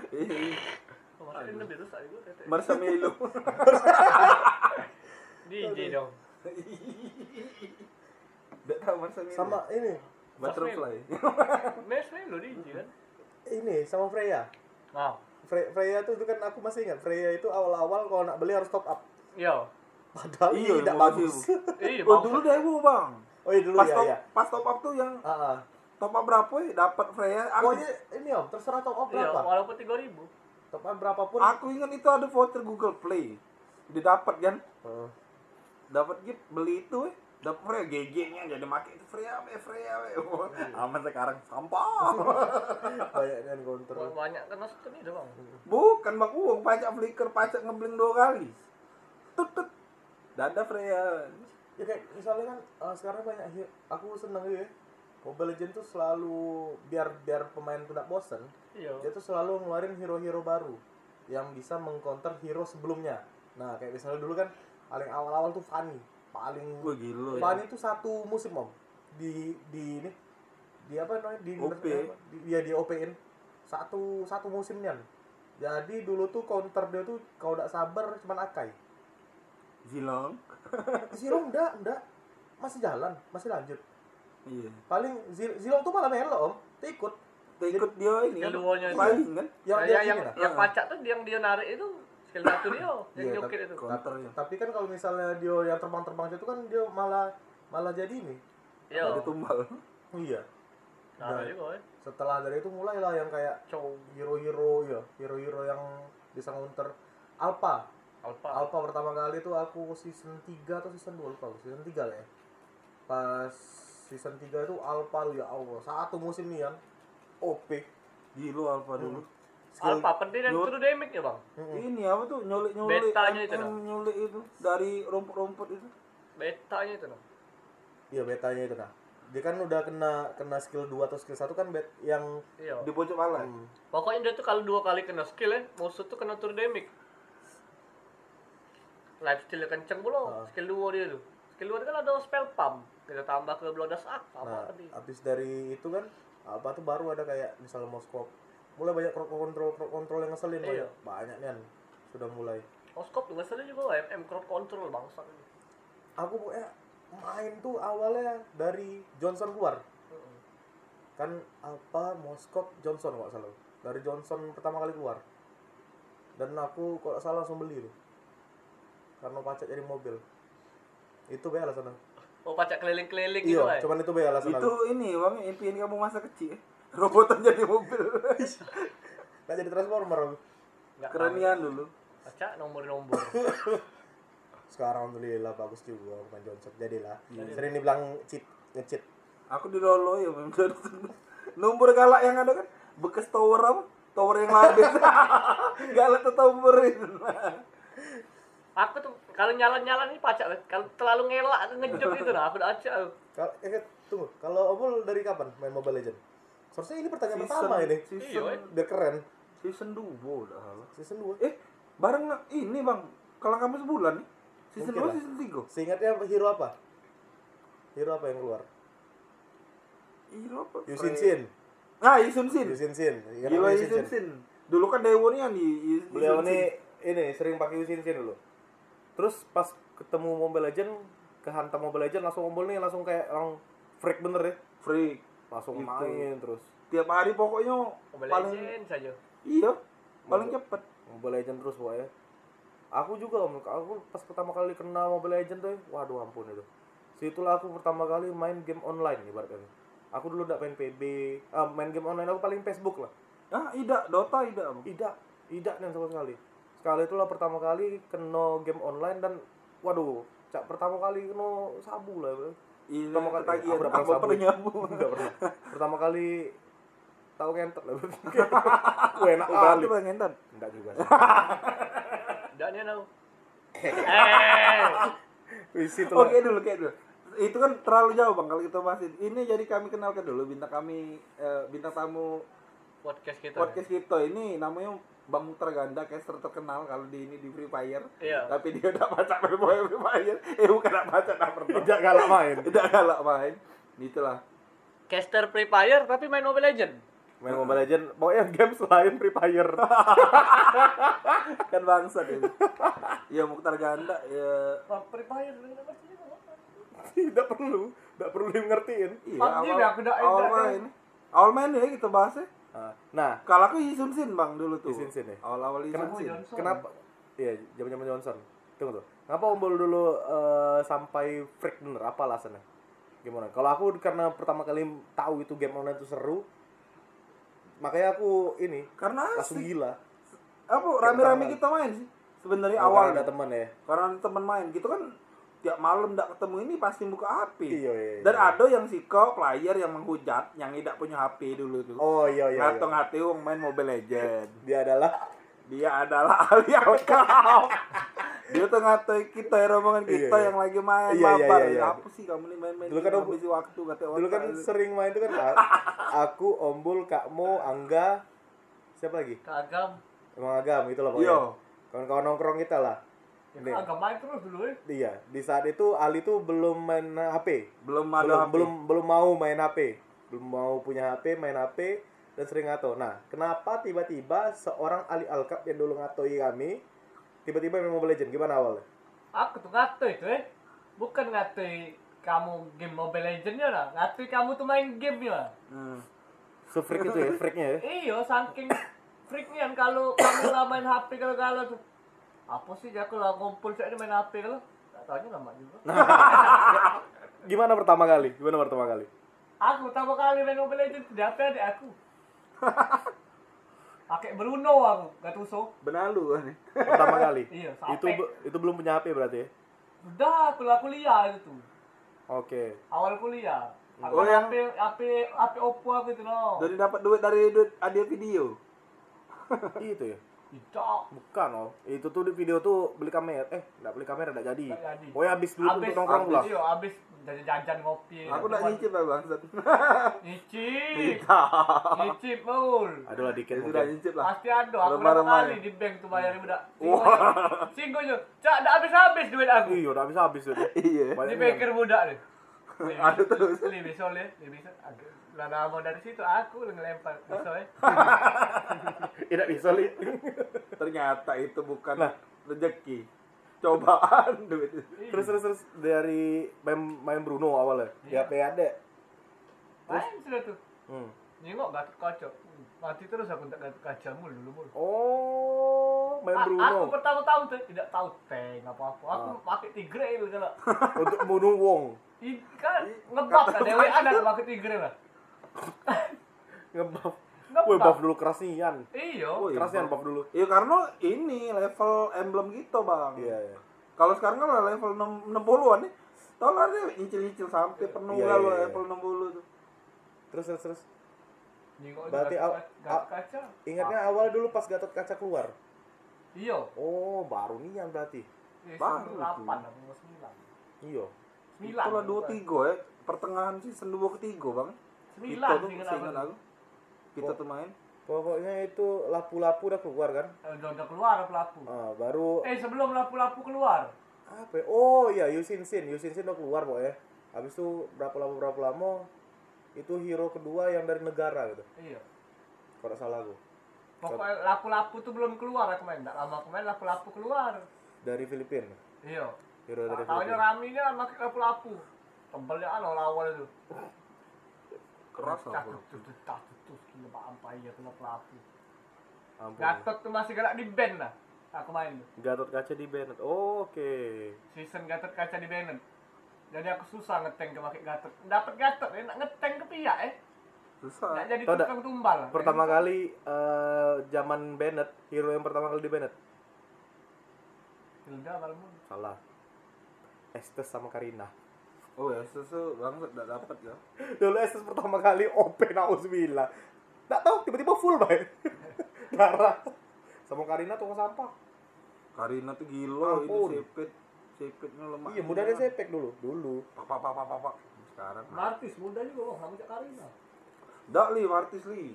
S2: Oh, lebih rusak itu Tete.
S3: Marsha Melo.
S2: DJ dong.
S3: Enggak tahu Marsha Melo.
S1: sama ini
S3: Butterfly.
S2: Mes lo DJ kan.
S1: ini sama Freya
S2: Nah,
S1: Fre- Freya tuh, itu kan aku masih ingat Freya itu awal-awal kalau nak beli harus top up
S2: iya.
S1: padahal
S3: Iya,
S1: tidak bagus *laughs*
S2: Iya,
S3: Oh dulu Dewo bang.
S1: oh iya dulu
S3: Pas
S1: ya
S3: top,
S1: ya
S3: pas top up tuh yang
S1: ah ah.
S3: top up berapa ya dapat Freya. Aku,
S1: pokoknya ini om terserah top up
S2: Iya,
S1: berapa
S2: walaupun 3000.
S1: top up berapapun
S3: aku ingat itu ada voucher Google Play. Didapat kan?
S1: Heeh.
S3: Dapat gift beli itu eh. Dapat Freya GG-nya jadi make itu Freya we Freya we. *laughs* Aman sekarang sampah. *laughs*
S1: banyak kan counter
S2: Banyak kan nonton itu, Bang.
S3: Bukan bang uang pajak flicker pajak ngebling dua kali. Tut tut. Dada Freya.
S1: ya kayak misalnya kan eh, sekarang banyak aku seneng ya Mobile Legends tuh selalu biar biar pemain tuh tidak bosen
S2: Iya.
S1: dia tuh selalu ngeluarin hero-hero baru yang bisa mengcounter hero sebelumnya nah kayak misalnya dulu kan paling awal-awal tuh Fanny paling
S3: Wah gila.
S1: Fanny itu satu musim om di di ini di apa namanya di
S3: OP.
S1: di, ya di OP-in satu satu musimnya jadi dulu tuh counter dia tuh kalau tidak sabar cuman Akai
S3: Zilong. *laughs*
S1: Zilong enggak enggak masih jalan masih lanjut
S3: Iya.
S1: paling Zil- Zilong tuh malah melo om dia ikut
S3: Kita ikut dia ini kan.
S2: Keduanya itu.
S3: Paling kan.
S1: yang
S2: Nah,
S1: dia
S2: yang yang, yang
S3: Ah.
S2: pacak tuh yang dia narik itu dia yang
S1: Iya,
S2: nyukir
S1: tapi-
S2: itu.
S3: Counternya.
S1: tapi kan kalau misalnya dia yang terbang-terbang itu kan dia malah malah jadi ini *laughs*
S2: Iya.
S3: Ada tumbal.
S1: iya
S2: Nah, juga
S1: setelah dari itu mulailah yang kayak
S2: Cow
S1: hero-hero ya hero-hero yang bisa ngunter Alpha
S2: Alpha.
S1: Alpha pertama kali itu aku season 3 atau season 2 lupa season 3 lah ya pas season 3 itu Alpha ya Allah satu musim nih yang OP
S3: Gila Alpha dulu.
S1: Skill-
S2: Alpha dan
S3: Yo.
S2: true damage ya, Bang.
S3: Ini apa tuh nyulik nyulik
S2: Betanya itu,
S3: MM nyulik itu dari rumput-rumput itu.
S2: Betanya itu dong.
S1: iya betanya itu nah dia kan udah kena kena skill 2 atau skill 1 kan bet yang
S2: Iya.
S3: Di pojok pala.
S1: hmm,
S2: Pokoknya dia tuh kalau dua kali kena skill ya, musuh tuh kena true damage. Life steal kenceng pula,
S1: Ah.
S2: skill 2 dia tuh. Skill 2 kan ada spell pump. Kita tambah ke blodas apa apa
S1: nah
S2: tadi.
S1: habis dari itu kan apa tuh baru ada kayak misalnya Moskop mulai banyak crowd control crowd control yang ngeselin
S2: Iya.
S1: banyak banyak kan sudah mulai
S2: Oskop juga salah juga MM crowd control bangsa.
S1: aku pokoknya main tuh awalnya dari Johnson keluar
S2: Heeh.
S1: kan apa Moskop Johnson kok salah dari Johnson pertama kali keluar dan aku kok salah langsung beli tuh karena pacak jadi mobil itu be alasan.
S2: Oh pacak keliling-keliling gitu
S1: iya cuman itu be alasan
S3: Itu
S1: aku
S3: ini bang impian kamu masa kecil. Robotan jadi mobil. *laughs*
S1: nggak jadi transformer
S2: Nggak
S3: Kerenian dulu.
S2: tahu. Pacak nomor-nomor. *laughs*
S1: sekarang alhamdulillah bagus juga bukan Johnson jadilah
S3: Iya.
S1: sering dibilang cheat ngecheat
S3: Aku di Lolo ya Bang Johnson. Nomor galak yang ada kan bekas tower apa? Tower yang labis. *laughs* galak tuh tower itu.
S2: aku tuh kalau nyala-nyala nih pacak kalau terlalu ngelak tuh ngejek gitu nah aku udah acak
S1: kalau eh, tunggu kalau Opul dari kapan main Mobile Legend seharusnya ini pertanyaan pertama ini
S2: Iya,
S3: Season,
S2: eh.
S1: biar keren
S3: season 2 udah
S1: season 2
S3: Eh, bareng ini Bang. Kalau kamu sebulan nih. Season
S1: Mungkin
S3: 2
S1: lah.
S3: season 3.
S1: seingatnya hero apa hero apa yang keluar
S3: Iya apa?
S1: Yusin Shin
S3: Ah, Yusin Shin.
S1: Yusin Shin
S3: Gila
S1: nama
S3: Yusin Shin. Dulu kan Dewo nih yang di Yusin
S1: beliau ini ini sering pakai Yusin Shin dulu terus pas ketemu Mobile Legend kehantam Mobile Legend langsung ngobrol nih langsung kayak orang freak bener ya
S3: Freak.
S1: Langsung
S3: Gitu.
S1: main terus
S3: Tiap hari pokoknya
S2: Mobile
S3: paling
S2: Legends saja.
S3: iya, paling cepet.
S1: Mobile Legend terus pokoknya aku juga om aku pas pertama kali kena Mobile Legend tuh waduh ampun itu situlah aku pertama kali main game online ibaratnya aku dulu udah main PB ah, main game online aku paling Facebook lah
S3: Ah, Ida, Dota Ida. Bang.
S1: tidak tidak nih sama sekali sekali itulah pertama kali kena game online dan waduh cak pertama kali kena sabu lah
S3: Iya,
S1: pertama kali
S3: ketagihan.
S1: aku udah pernah
S3: pernah nyambung?
S1: Nggak pernah pertama kali tahu kentot lah *laughs* Wah, enak
S3: Oh, berarti
S1: kali
S3: Bang Entan.
S1: enggak juga
S2: Dan dia tahu. eh,
S1: Wih, situ lah.
S3: Oke dulu, kayak dulu. Itu kan terlalu jauh bang kalau kita bahas ini. Ini jadi kami kenalkan dulu bintang kami eh, bintang tamu
S2: podcast kita.
S3: podcast kita ini namanya Bang Mutar Ganda caster terkenal kalau di ini di Free Fire.
S2: Iya.
S3: Tapi dia udah baca Free Fire, Free Fire. Eh bukan udah baca udah pernah.
S1: Tidak galak main. *laughs*
S3: Tidak galak main. Itulah.
S2: Caster Free Fire tapi main Mobile Legend.
S1: Main Mobile Legend, pokoknya game selain Free Fire. *laughs*
S3: kan bangsat itu. Iya Mukhtar Ganda ya
S2: Free Fire
S1: Tidak perlu, tidak perlu di ngertiin.
S3: iya awal, awal
S2: dah-
S3: main. Awal main ya kita bahasnya.
S1: Nah,
S3: Kalau aku Yisun Sin bang dulu tuh.
S1: Yisun Sin ya?
S3: Awal-awal Yisun
S1: Kenapa-
S3: Sin.
S1: Kenapa? Iya, zaman-zaman Johnson. Tunggu tuh. Kenapa Umbul dulu eh, sampai freak bener? Apa alasannya? Gimana? Kalau aku karena pertama kali tahu itu game online itu seru, makanya aku ini
S3: Karena
S1: langsung
S3: asik.
S1: gila.
S3: Apa rame-rame kita main sih? Sebenarnya
S1: Oh,
S3: awal
S1: karena ada teman ya.
S3: karena teman main gitu kan tiap malam ndak ketemu ini pasti buka HP.
S1: Iya, iya, iya.
S3: Dan ada yang siko player yang menghujat yang tidak punya HP dulu tuh.
S1: Oh iya iya. iya.
S3: Ngatong hati wong main Mobile Legend.
S1: Dia adalah
S3: Dia adalah *laughs* ahli outcome. Dia tuh ngatain kita ya rombongan
S1: Iya,
S3: kita
S1: iya.
S3: yang lagi main
S1: Iya, iya,
S3: mabar.
S1: iya, iya.
S3: Apa sih kamu nih main-main
S1: Dulu kan
S3: habisi waktu kata
S1: dulu kan sering main itu kan *laughs* aku, Ombul, Kakmo, Angga, siapa lagi?
S2: Kagam.
S1: Emang Agam itu lah
S3: Iya.
S1: pokoknya. Kawan-kawan nongkrong kita lah. Ini.
S2: Ya, Kagam main terus dulu eh.
S1: Iya, di saat itu Ali tuh belum main HP.
S3: belum
S1: belum,
S3: ada HP.
S1: belum belum mau main HP. Belum mau punya HP, main HP dan sering ngato. Nah, kenapa tiba-tiba seorang Ali Alkap yang dulu ngatoi kami tiba-tiba main Mobile Legend? Gimana awalnya?
S2: Aku tuh ngato itu eh. Bukan ngatoi kamu game Mobile Legends-nya lah. Ngatoi kamu tuh main game-nya.
S3: Hmm.
S1: Se-freak itu ya, freaknya ya.
S2: Iya, saking *coughs* freaknya kalau kamu lah main HP kalau kalau tuh. Apa sih aku lah ngumpul saya main HP kalau. Tak tanya lama juga. *laughs*
S1: Gimana pertama kali? Gimana pertama kali?
S2: Aku pertama kali main Mobile Legends di HP adik aku. *laughs* Pakai Bruno aku, Gattuso.
S3: Benalu kan nih.
S1: Pertama kali. *laughs*
S2: Iya,
S1: itu
S2: sampai.
S1: itu belum punya HP berarti ya?
S2: Udah, kuliah kuliah itu tuh.
S1: Oke.
S2: Awal kuliah. Aku
S3: Oh,
S2: ada
S3: yang-
S2: HP HP HP Oppo aku itu no.
S3: Dari dapat duit dari duit hadiah video.
S1: itu ya.
S2: Tidak.
S1: Bukan oh. Itu tuh di video tuh beli kamera. Eh, enggak beli kamera enggak jadi.
S2: Nggak jadi.
S1: Oh ya habis dulu
S2: Abis,
S1: untuk nongkrong
S2: abis,
S1: pulang.
S2: Iya, abis jajan-jajan ngopi.
S3: Aku udah nyicip ya bangsat. *laughs*
S2: Nyicip. Nyicip, Mul.
S1: Adalah dikit
S3: Ya sudah nyicip lah.
S2: Pasti ada. Aku berapa kali di bank tuh bayarin udah. Singgo yo. Cak, udah habis-habis duit aku.
S1: Iya, udah habis habis tuh.
S3: Iya.
S2: Di banker budak nih. *laughs*
S3: Ada terus.
S2: Li bisa le, li bisa. Lah mau dari situ aku ngelempar. Bisa ya. *laughs*
S1: Tidak bisa li. *laughs*
S3: Ternyata itu bukan
S1: Nah.
S3: rezeki. Cobaan *laughs* duit.
S1: terus terus terus dari main, main Bruno awalnya. Di
S2: Iya.
S1: HP ada.
S2: Main sudah tuh.
S1: Hmm.
S2: Nengok gatot kaca. Hmm, Mati terus aku tak gatot kaca mul dulu mul.
S1: Oh, main
S2: A-
S1: Bruno.
S2: Aku pertama tahu tuh tidak tahu tank apa apa. Aku
S1: Ah.
S2: pakai tigre itu kalau.
S1: Untuk bunuh Wong.
S2: Ih, kan ngebak kan dewe anak pakai tigre lah.
S1: Ngebuff.
S2: Ngebuff.
S1: Woi, buff dulu kerasian.
S2: Iya.
S1: Kerasian
S3: Bang.
S1: buff dulu.
S3: Iya karena ini level emblem gitu bang.
S1: Iya, iya.
S3: Kalau sekarang kan udah level 6, 60-an nih. Tau lah dia nyicil-nyicil sampai penuh
S1: Iya,
S3: lah
S1: iya,
S3: lo
S1: iya.
S3: level 60 tuh.
S1: Terus terus terus. Berarti
S2: gatot
S1: aw-
S2: kaca- gatot kaca.
S1: Ingatnya awal dulu pas Gatot Kaca keluar.
S2: Iya.
S1: Oh, baru nian berarti.
S2: Iya,
S3: Baru
S2: 8 atau 9.
S1: Iya.
S2: 9.
S3: Itulah dua tiga ya. Pertengahan season dua ketiga bang.
S2: Sembilan
S3: Kita tuh
S2: sih
S3: seingat aku. Kita tuh main.
S1: Pokoknya itu lapu-lapu udah keluar kan.
S2: Eh, Udah udah keluar pelaku.
S1: Ah, baru
S2: Eh sebelum lapu-lapu keluar.
S1: apa ya? Oh iya Yusin Sin Yusin Sin udah keluar pokoknya habis itu berapa lama berapa lama itu hero kedua yang dari negara gitu
S2: Iya.
S1: kalau salah aku
S2: Pokoknya lapu-lapu tuh belum keluar aku main. Nggak lama aku main lapu-lapu keluar.
S1: dari Filipina
S2: Iya.
S1: hero dari
S2: Tahunya
S1: Filipina
S2: Rami ini kan pakai lapu-lapu. Tebelnya kan lawan itu.
S3: Keras
S2: tak Pak Ampai ya kena
S1: ampun
S2: Gatot tuh masih galak di band lah. Aku main tuh.
S1: Gatot kaca di Bennett oh, oke
S2: Season Gatot kaca di Bennett. Jadi aku susah ngeteng ke pakai Gatot. Dapat Gatot, eh, nak ngeteng ke pihak eh.
S3: Susah.
S2: Nggak jadi
S1: nggak?
S2: tukang tumbal.
S1: pertama kali eh, zaman Bennett hero yang pertama kali di Bennett
S2: Hilda
S1: salah Estes sama Karina
S3: Oh ya susu banget udah dapat ya. *laughs*
S1: dulu Estes pertama kali OP Nauzubillah nggak tahu tiba-tiba full baik *laughs* darah sama Karina tukang sampah
S3: Karina tuh gila
S1: Ampun.
S3: ini sepet. Sepetnya lemah.
S1: iya mudah dia sepek dulu dulu
S3: Pak pak pak pak pak, pak. Sekarang.
S2: Martis muda juga oh, sama Cak Karina.
S3: Dak li Martis li.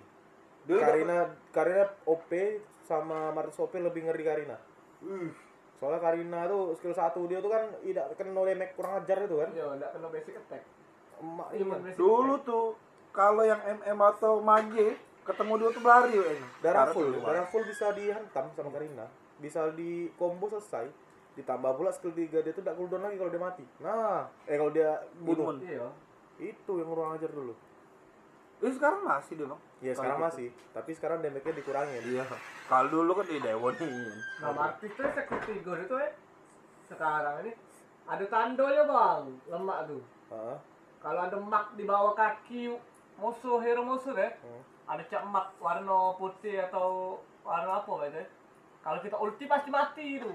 S3: Dia udah-
S1: Karina Karina OP sama Martin Sopi lebih ngeri Karina.
S3: Uh,
S1: Soalnya Karina tuh skill satu dia tuh kan tidak kena no damage kurang ajar itu kan.
S2: Iya, enggak kena basic attack.
S1: Emak
S2: Iya,
S1: iya.
S2: basic
S3: dulu
S2: attack.
S3: tuh kalau yang MM atau Mage ketemu dia tuh berlari ya.
S1: Darah full, darah full bisa dihantam sama Karina. Bisa di combo selesai. Ditambah pula skill 3 dia tuh tidak cooldown lagi kalau dia mati. Nah, eh kalau dia bunuh.
S2: Iya.
S1: Itu yang kurang ajar dulu.
S3: Eh sekarang masih dia bang.
S1: Ya
S3: Kalau
S1: sekarang
S3: gitu.
S1: masih, tapi sekarang damage-nya dikurangin.
S3: Iya. Kalau dulu kan di Dewonin.
S2: Nah, Martis tuh security guard itu eh sekarang ini ada tandonya bang, lemak tuh.
S1: Heeh.
S2: Kalau ada mak di bawah kaki musuh hero musuh deh,
S1: Hmm.
S2: ada cak mak warna putih atau warna apa gitu. Kalau kita ulti pasti mati itu.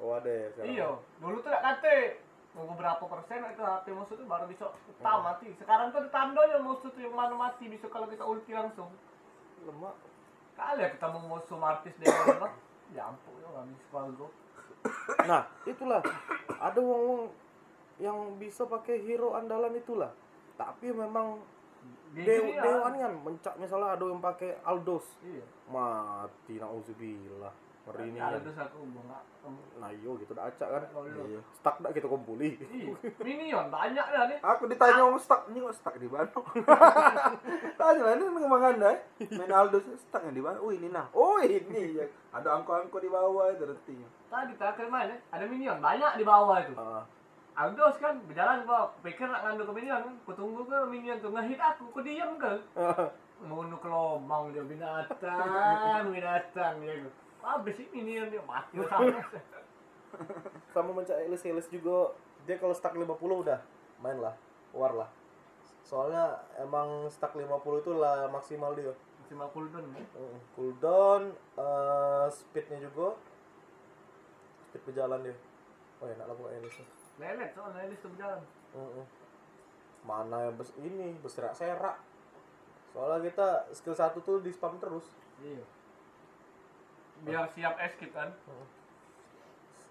S1: Oh ada ya sekarang.
S2: Iya, dulu tuh gak kate. Nunggu berapa persen itu HP musuh tuh baru bisa utama
S1: Hmm.
S2: mati. Sekarang tuh ada tandonya musuh tuh yang mana mati bisa kalau kita ulti langsung.
S1: Lemak.
S2: Kali ya ketemu musuh Martis dengan bang. Ya ampun, ya bisa gua.
S1: Nah, itulah. Ada wong-wong yang bisa pakai hero andalan itulah. Tapi memang
S2: Gini
S1: dew
S2: ya.
S1: dewan kan mencak misalnya ada yang pakai Aldos
S2: Iya.
S1: mati nauzubillah ngeri ini
S2: Ada
S1: kan.
S2: terus aku ketemu.
S1: nah iyo gitu dah acak kan
S2: Oh, iya.
S3: Iya.
S1: stuck dah kita kumpuli
S2: Iya, minion banyak dah nih.
S3: Aku ditanya om stuck, ini kok stuck di mana? *laughs* Tanya lah ini memang anda ya. Main Aldo stuck di mana? Oh ini nah. Oh ini ya. Ada angko-angko di bawah itu artinya.
S2: Tadi terakhir main ya, ada minion banyak di bawah itu.
S1: Ah,
S2: Aldos kan berjalan ke bawah, pikir nak ngandung ke minion kan, ku tunggu ke minion tuh ngehit aku, ku diam ke. Ngono ke lubang dia binatang, binatang dia gitu. Habis sih minion dia mati *laughs* sama.
S1: sama mencak Elis Elis juga dia kalau stuck 50 udah main lah war lah soalnya emang stuck 50 itu lah maksimal dia
S2: 50 don ya.
S1: Mm, cooldown eh, speednya juga speed berjalan dia oh enak lah pokoknya Elis
S2: Lelet soalnya ini tuh berjalan.
S1: Mm-mm. mana yang bes ini berserak-serak soalnya kita skill satu tuh di spam terus
S2: Iya. Biar siap escape kan.
S1: Mm.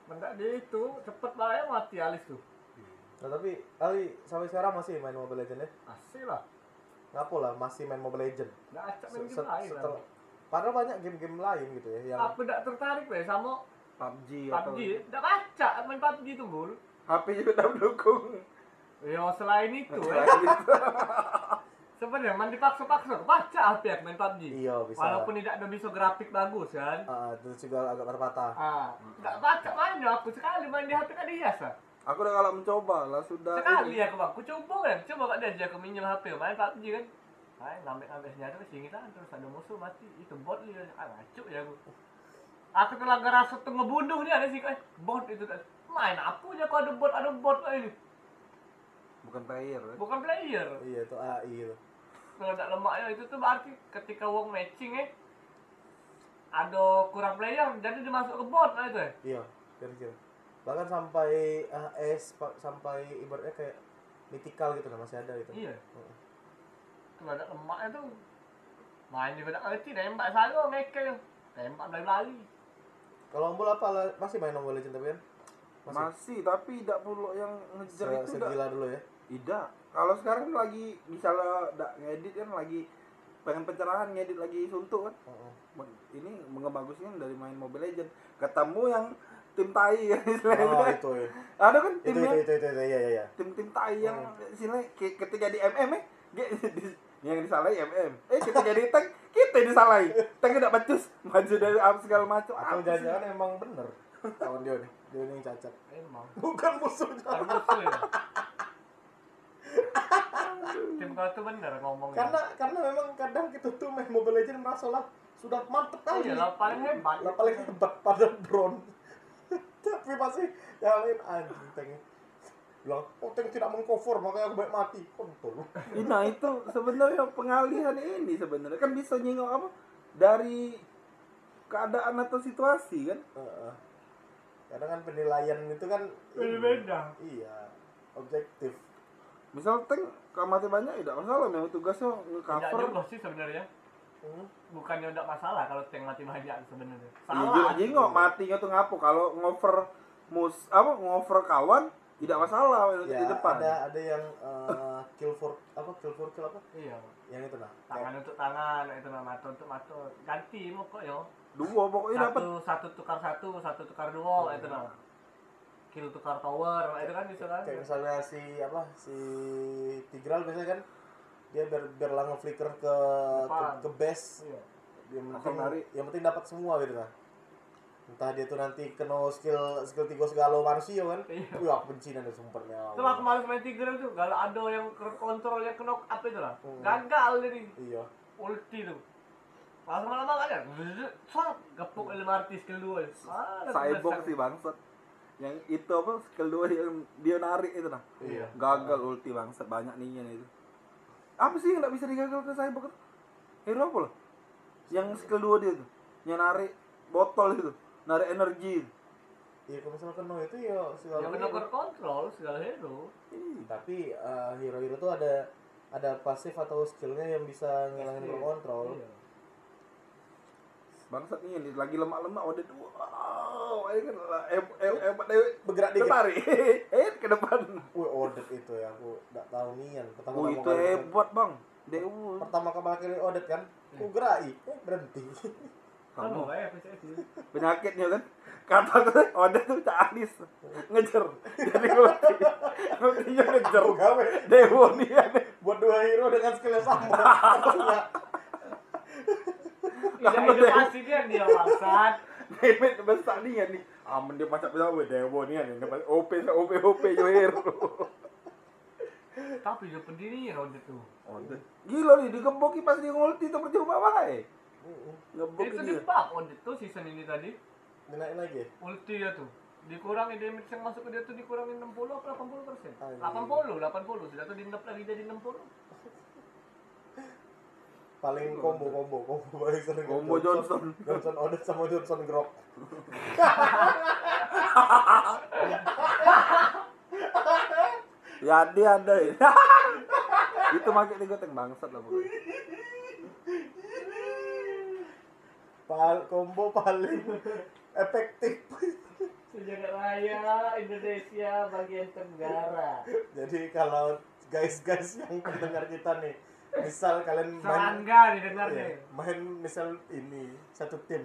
S2: Mendak dia itu cepet banget mati alis tuh.
S1: nah tapi Ali sampai sekarang masih main Mobile Legends ya
S2: Asli lah.
S1: ngapo lah masih main Mobile Legends
S2: Nggak acak main game lain lah.
S1: padahal banyak game-game lain gitu ya yang
S2: Aku tidak tertarik deh sama
S3: PUBG atau
S2: PUBG. Tidak baca main PUBG tuh bul.
S3: HP juga tak mendukung. *laughs*
S2: Ya selain itu ya. Sebenarnya main dipaksa-paksa. Baca HP aku main PUBG.
S1: iya bisa
S2: Walaupun tidak ada bisa grafik bagus kan.
S1: Ah, terus juga agak patah-patah
S2: Ah, nggak baca mainnya aku sekali main di HP kan biasa.
S3: Aku udah kalau mencoba lah sudah.
S2: Sekali
S3: ini.
S2: aku bang, aku coba kan, coba kak dia aku minjem HP main PUBG kan. Main ngambil ngambil senjata sini kan terus ada musuh mati itu bot dia ah ngaco ya aku. Aku tuh lagi rasa tuh ngebunuh dia ada sih kan bot itu kan. Main apa aja kok ada bot ada bot ini
S3: Bukan player. ya.
S2: bukan player.
S1: iya itu AI itu
S2: Kalau tidak lemaknya itu tuh berarti ketika wong matching eh ada kurang player jadi dimasuk ke bot nah itu ya.
S1: iya kira-kira bahkan sampai AS pa- sampai ibaratnya kayak mythical gitu lah masih ada gitu
S2: Iya.
S1: Heeh.
S2: Tuh ada lemaknya tuh main juga tak ngerti nembak saya mereka tembak dari lali.
S1: kalau Ombol apa lah masih main Mobile Legends tapi kan masih
S3: Masih tapi tidak perlu yang ngejar
S1: Se-
S3: itu tidak.
S1: segila dulu ya
S3: Tidak. Kalau sekarang lagi misalnya dak ngedit kan lagi pengen pencerahan ngedit lagi suntuk kan.
S1: Heeh.
S3: Ini mengebagusnya dari main Mobile Legend. Ketemu yang tim tai kan istilahnya.
S1: oh itu ya
S3: Ada kan
S1: itu
S3: timnya
S1: itu itu itu, itu iya iya iya
S3: tim-tim tai yang
S1: Hmm.
S3: istilahnya ke- ketika di MM eh *laughs* yang disalahi MM. Eh ketika di tank kita yang disalahi. Tank tidak becus maju dari apa segala macam.
S1: atau jangan-jangan emang bener kawan dia nih dia ini yang cacat
S2: Emang.
S1: bukan musuhnya
S2: musuh ya. *laughs* Tim kau tuh bener ngomongnya.
S1: karena karena memang kadang kita tuh main Mobile Legends merasa lah sudah mantep
S2: oh,
S1: kali
S2: iya lah paling hebat.
S1: lah paling hebat pada bron *laughs* tapi masih yang lain anjing tanknya bilang oh tank tidak mengcover makanya aku baik mati kontol
S3: Nah itu sebenarnya pengalihan ini sebenarnya kan bisa nyingok apa dari keadaan atau situasi kan.
S1: Heeh. kadang kan penilaian itu kan
S2: Beda-beda.
S1: iya objektif
S3: Misal tank kalau mati banyak tidak masalah memang tugasnya
S2: Tidak
S3: nge-cover.
S2: juga sih sebenarnya.
S1: Hmm.
S2: Bukannya udah masalah kalau tank mati banyak sebenarnya.
S3: Iya
S2: Salah.
S3: jingok matinya tuh ngapo kalau ngover mus apa ngover kawan tidak masalah di
S1: ya
S3: depan.
S1: ada ada yang eh, kill for apa kill for kill apa
S2: Iya.
S1: yang itu nah
S2: Tangan untuk tangan, itu nama mata untuk mata. Ganti mau kok yo.
S3: Dua pokoknya dapat.
S2: Satu satu tukar satu, satu tukar dua, itu nama. Kill tukar tower, itu kan bisa kan?
S1: kayak misalnya si apa si Tigral biasanya kan dia biar biar lah nge-flicker ke ke,
S2: Depan.
S1: ke base
S2: Iya.
S1: yang
S3: Langsung
S1: penting yang penting dapat semua gitu kan entah dia tuh nanti kena skill skill tiga segala manusia kan
S2: Iya.
S1: aku benci nanti sumpernya
S2: aku malas main Tigreal tuh, kalau ada yang kontrolnya ke knock up itu lah. Gagal jadi
S1: iya
S2: ulti tuh. Langsung lama kan ya. Sat, gepuk LMRT skill 2. Ah,
S3: Cyborg sih bangsat. Yang itu apa skill 2 yang dia narik itu nah.
S1: iya
S3: Gagal ulti bangsat banyak nih itu. Apa sih yang nggak bisa digagal ke Cyborg? Hero apa loh? Yang skill 2 dia tuh. Yang narik botol itu. Narik energi.
S1: iya kalau misalnya kena itu ya segala
S2: Yang kena kontrol segala hero.
S1: tapi eh, hero-hero tuh ada ada pasif atau skillnya yang bisa ngilangin
S2: Iya.
S1: kontrol
S2: Iya.
S3: Bangsat nih ini lagi lemak-lemak udah tuh. Wow, ini kan em em dewe
S1: bergerak dikit
S3: tarik. *laughs* eh ke depan.
S1: wih Odet itu ya aku nggak tahu nian pertama
S3: Oh
S1: kali
S3: itu hebat bang. Dewa.
S1: pertama kali Odet kan aku gerai eh berhenti
S2: PCS ini.
S3: penyakitnya kan kata gue Oda tuh Cak Anis ngejar jadi ultinya ngejar
S1: Aku gawe
S3: Dewo nih ya
S1: buat dua hero dengan skill yang sama *laughs*
S2: Tidak inovasi dia dia bangsat.
S3: Demet besar nih ya nih aman dia macam apa Dewo nih ya nih dapat OP OP OP yo hero *laughs*
S2: Tapi dia pendirinya Odet tuh.
S3: Oda gila nih digemboki pas dia ngulti tuh percuma banget ngebok
S2: Itu
S3: dia
S2: di buff Odet tuh season ini tadi.
S1: dinaikin lagi ya?
S2: Ulti dia tuh. Dikurangi damage yang masuk ke dia tuh dikurangi 60 atau 80 persen?
S1: Anjing.
S2: 80, 80. Sudah tuh di lagi jadi 60.
S1: Paling combo combo combo *laughs* paling sering
S3: Combo Johnson.
S1: Johnson. Odet sama Johnson Grok. *laughs*
S3: Ya dia ada ya. *laughs* Itu makin tiga teng bangsat lah pokoknya.
S1: Pal combo paling efektif.
S2: Sejagat raya Indonesia bagian Tenggara.
S1: jadi kalau guys guys yang mendengar kita nih misal kalian main
S2: Serangga didengarnya.
S1: Main misal ini satu tim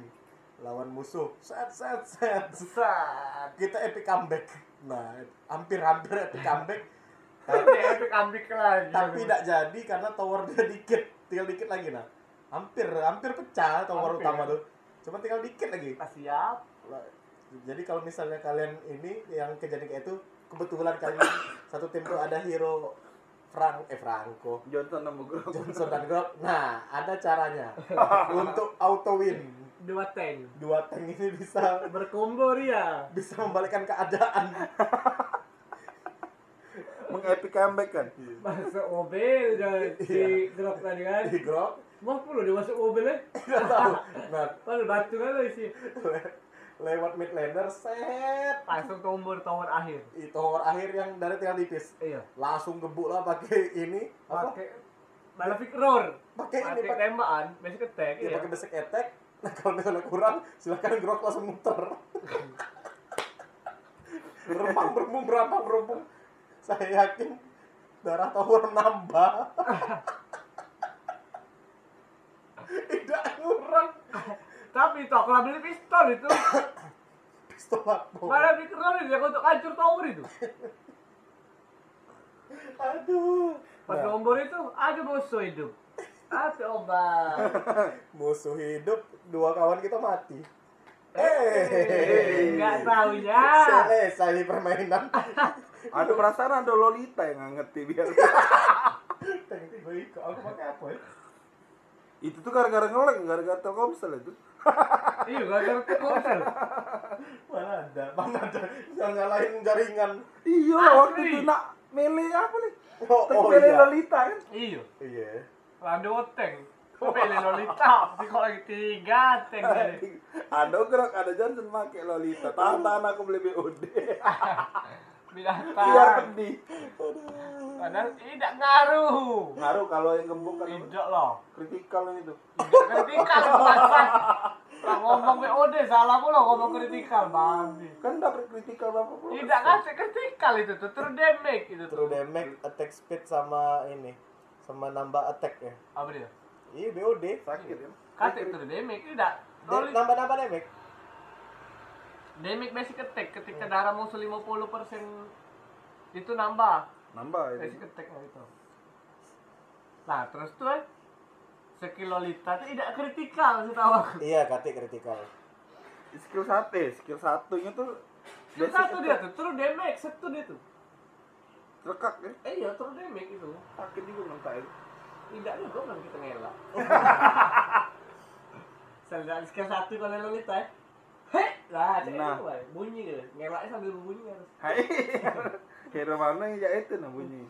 S1: lawan musuh set set set
S2: Besar.
S1: kita epic comeback nah hampir hampir epic comeback *laughs*
S2: Tapi epic ambik lagi.
S1: tapi tidak jadi karena tower dia dikit tinggal dikit lagi nah hampir hampir pecah tower
S2: Hampir.
S1: utama tuh cuma tinggal dikit lagi
S2: Ah, siap.
S1: Jadi kalau misalnya kalian ini yang kejadian kayak itu kebetulan kalian *coughs* satu tim tuh ada hero Frank eh Franco.
S3: Johnson sama Grok.
S1: Johnson dan Grok. *laughs* Nah ada caranya. *laughs* Untuk auto win
S2: Dua tank.
S1: dua tank ini bisa
S2: Berkombo dia.
S1: bisa membalikkan keadaan. *laughs*
S3: Mengepic comeback kan?
S2: Masuk mobil dan si Grok tadi kan.
S1: di Grok.
S2: Mau perlu dia masuk mobil eh?
S1: nggak tahu. Nah
S2: batu kan lo isi.
S1: Le- lewat mid laner set.
S2: Langsung tombol tower akhir.
S1: itu tower akhir yang dari tinggal tipis.
S2: Iya.
S1: langsung gebuk lah pakai ini
S2: Pakai Malefic Roar.
S1: pakai ini
S2: Pakai tembakan, basic attack
S1: ya
S2: iya.
S1: pakai basic attack. Nah kalau misalnya kurang silakan grok langsung muter. *laughs* Berembang berembung berambang berembung. Saya yakin darah tower nambah. *laughs* Tidak kurang *laughs*
S2: Tapi itu aku beli pistol itu. *coughs*
S1: pistol aku
S2: Roar itu yang untuk hancur tower itu. *laughs*
S1: aduh
S2: Pas
S1: Nah,
S2: nombor itu ada musuh hidup. Apa obat? *laughs*
S1: musuh hidup dua kawan kita mati
S2: Eh, Enggak tahu ya.
S1: selesai permainan *laughs*
S3: ada perasaan ada Lolita yang nggak ngerti biar
S1: Tank tiba aku pakai apa ya
S3: itu tuh gara-gara ngeleng gara-gara Telkomsel itu. *laughs*
S2: Iya, gak ngerti konsel.
S1: mana ada mana ada. Yang nyalain jaringan.
S3: Iya waktu itu nak mele apa nih?
S1: Oh, oh
S3: mele
S1: iya.
S3: Lolita kan?
S2: Iya.
S1: iya.
S2: Lando tank. Pilih Lolita, si kok tiga tadi. *laughs*
S3: ada gerak ada Johnson pakai Lolita. Tahan tahan aku beli BOD *laughs*
S2: binatang.
S3: biar pedih
S2: Padahal tidak ngaruh.
S3: ngaruh kalau yang gembok kan
S2: Tidak lah.
S3: kritikal itu
S2: Tidak kritikal ngomong BOD salah pula ngomong kritikal babi.
S3: kan dapat kritikal berapa puluh
S2: Tidak ngasih kritikal itu tuh true damage itu tuh.
S1: True damage, attack speed sama ini sama nambah attack ya.
S2: Apa dia?
S1: Iya BOD.
S3: sakit kan
S2: Kasih true damage tidak.
S1: Nambah nambah damage.
S2: Damage basic attack ketika darah musuh 50% itu nambah
S3: nambah itu
S2: basic attack-nya itu. Nah, terus tuh eh, sekilolita itu tidak kritikal setahu aku.
S1: Iya, kati kritikal.
S3: skill satu ya, skill satunya tuh
S2: Itu
S3: basic
S2: satu dia
S3: attack.
S2: tuh, true damage, satu dia tuh.
S3: rekak ya
S2: Eh iya, true damage itu.
S3: sakit juga mentah itu
S2: Tidak juga kan kita ngelak. *laughs* Saya skill satu kalau lolita ya. *laughs* Lah
S3: Nah.
S2: itu bunyi dia. Ngelaknya sambil berbunyi harus. *laughs*
S3: hai hero mana ya itu nah bunyi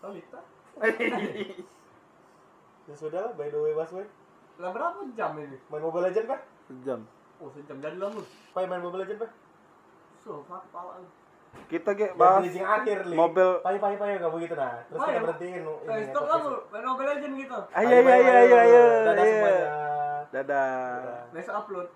S2: Lolita. *laughs*
S1: Ya sudah lah, by the way Mas Wei.
S2: Lah berapa jam ini?
S1: Main Mobile Legend kah?
S3: sejam
S2: Oh, sejam dari lama.
S1: Pai main Mobile Legend kah?
S2: So, fuck pawang.
S3: kita kayak
S1: Yang
S3: bahas
S1: bridging akhir, Li.
S3: mobil
S1: Pai pai pai kamu gitu nah. Terus kita berhentiin
S2: Eh, stop kamu, main Mobile Legend gitu.
S3: ayo ayo ayo ayo ayo
S1: Dadah
S3: iya.
S1: semuanya.
S3: dadah
S2: Besok upload.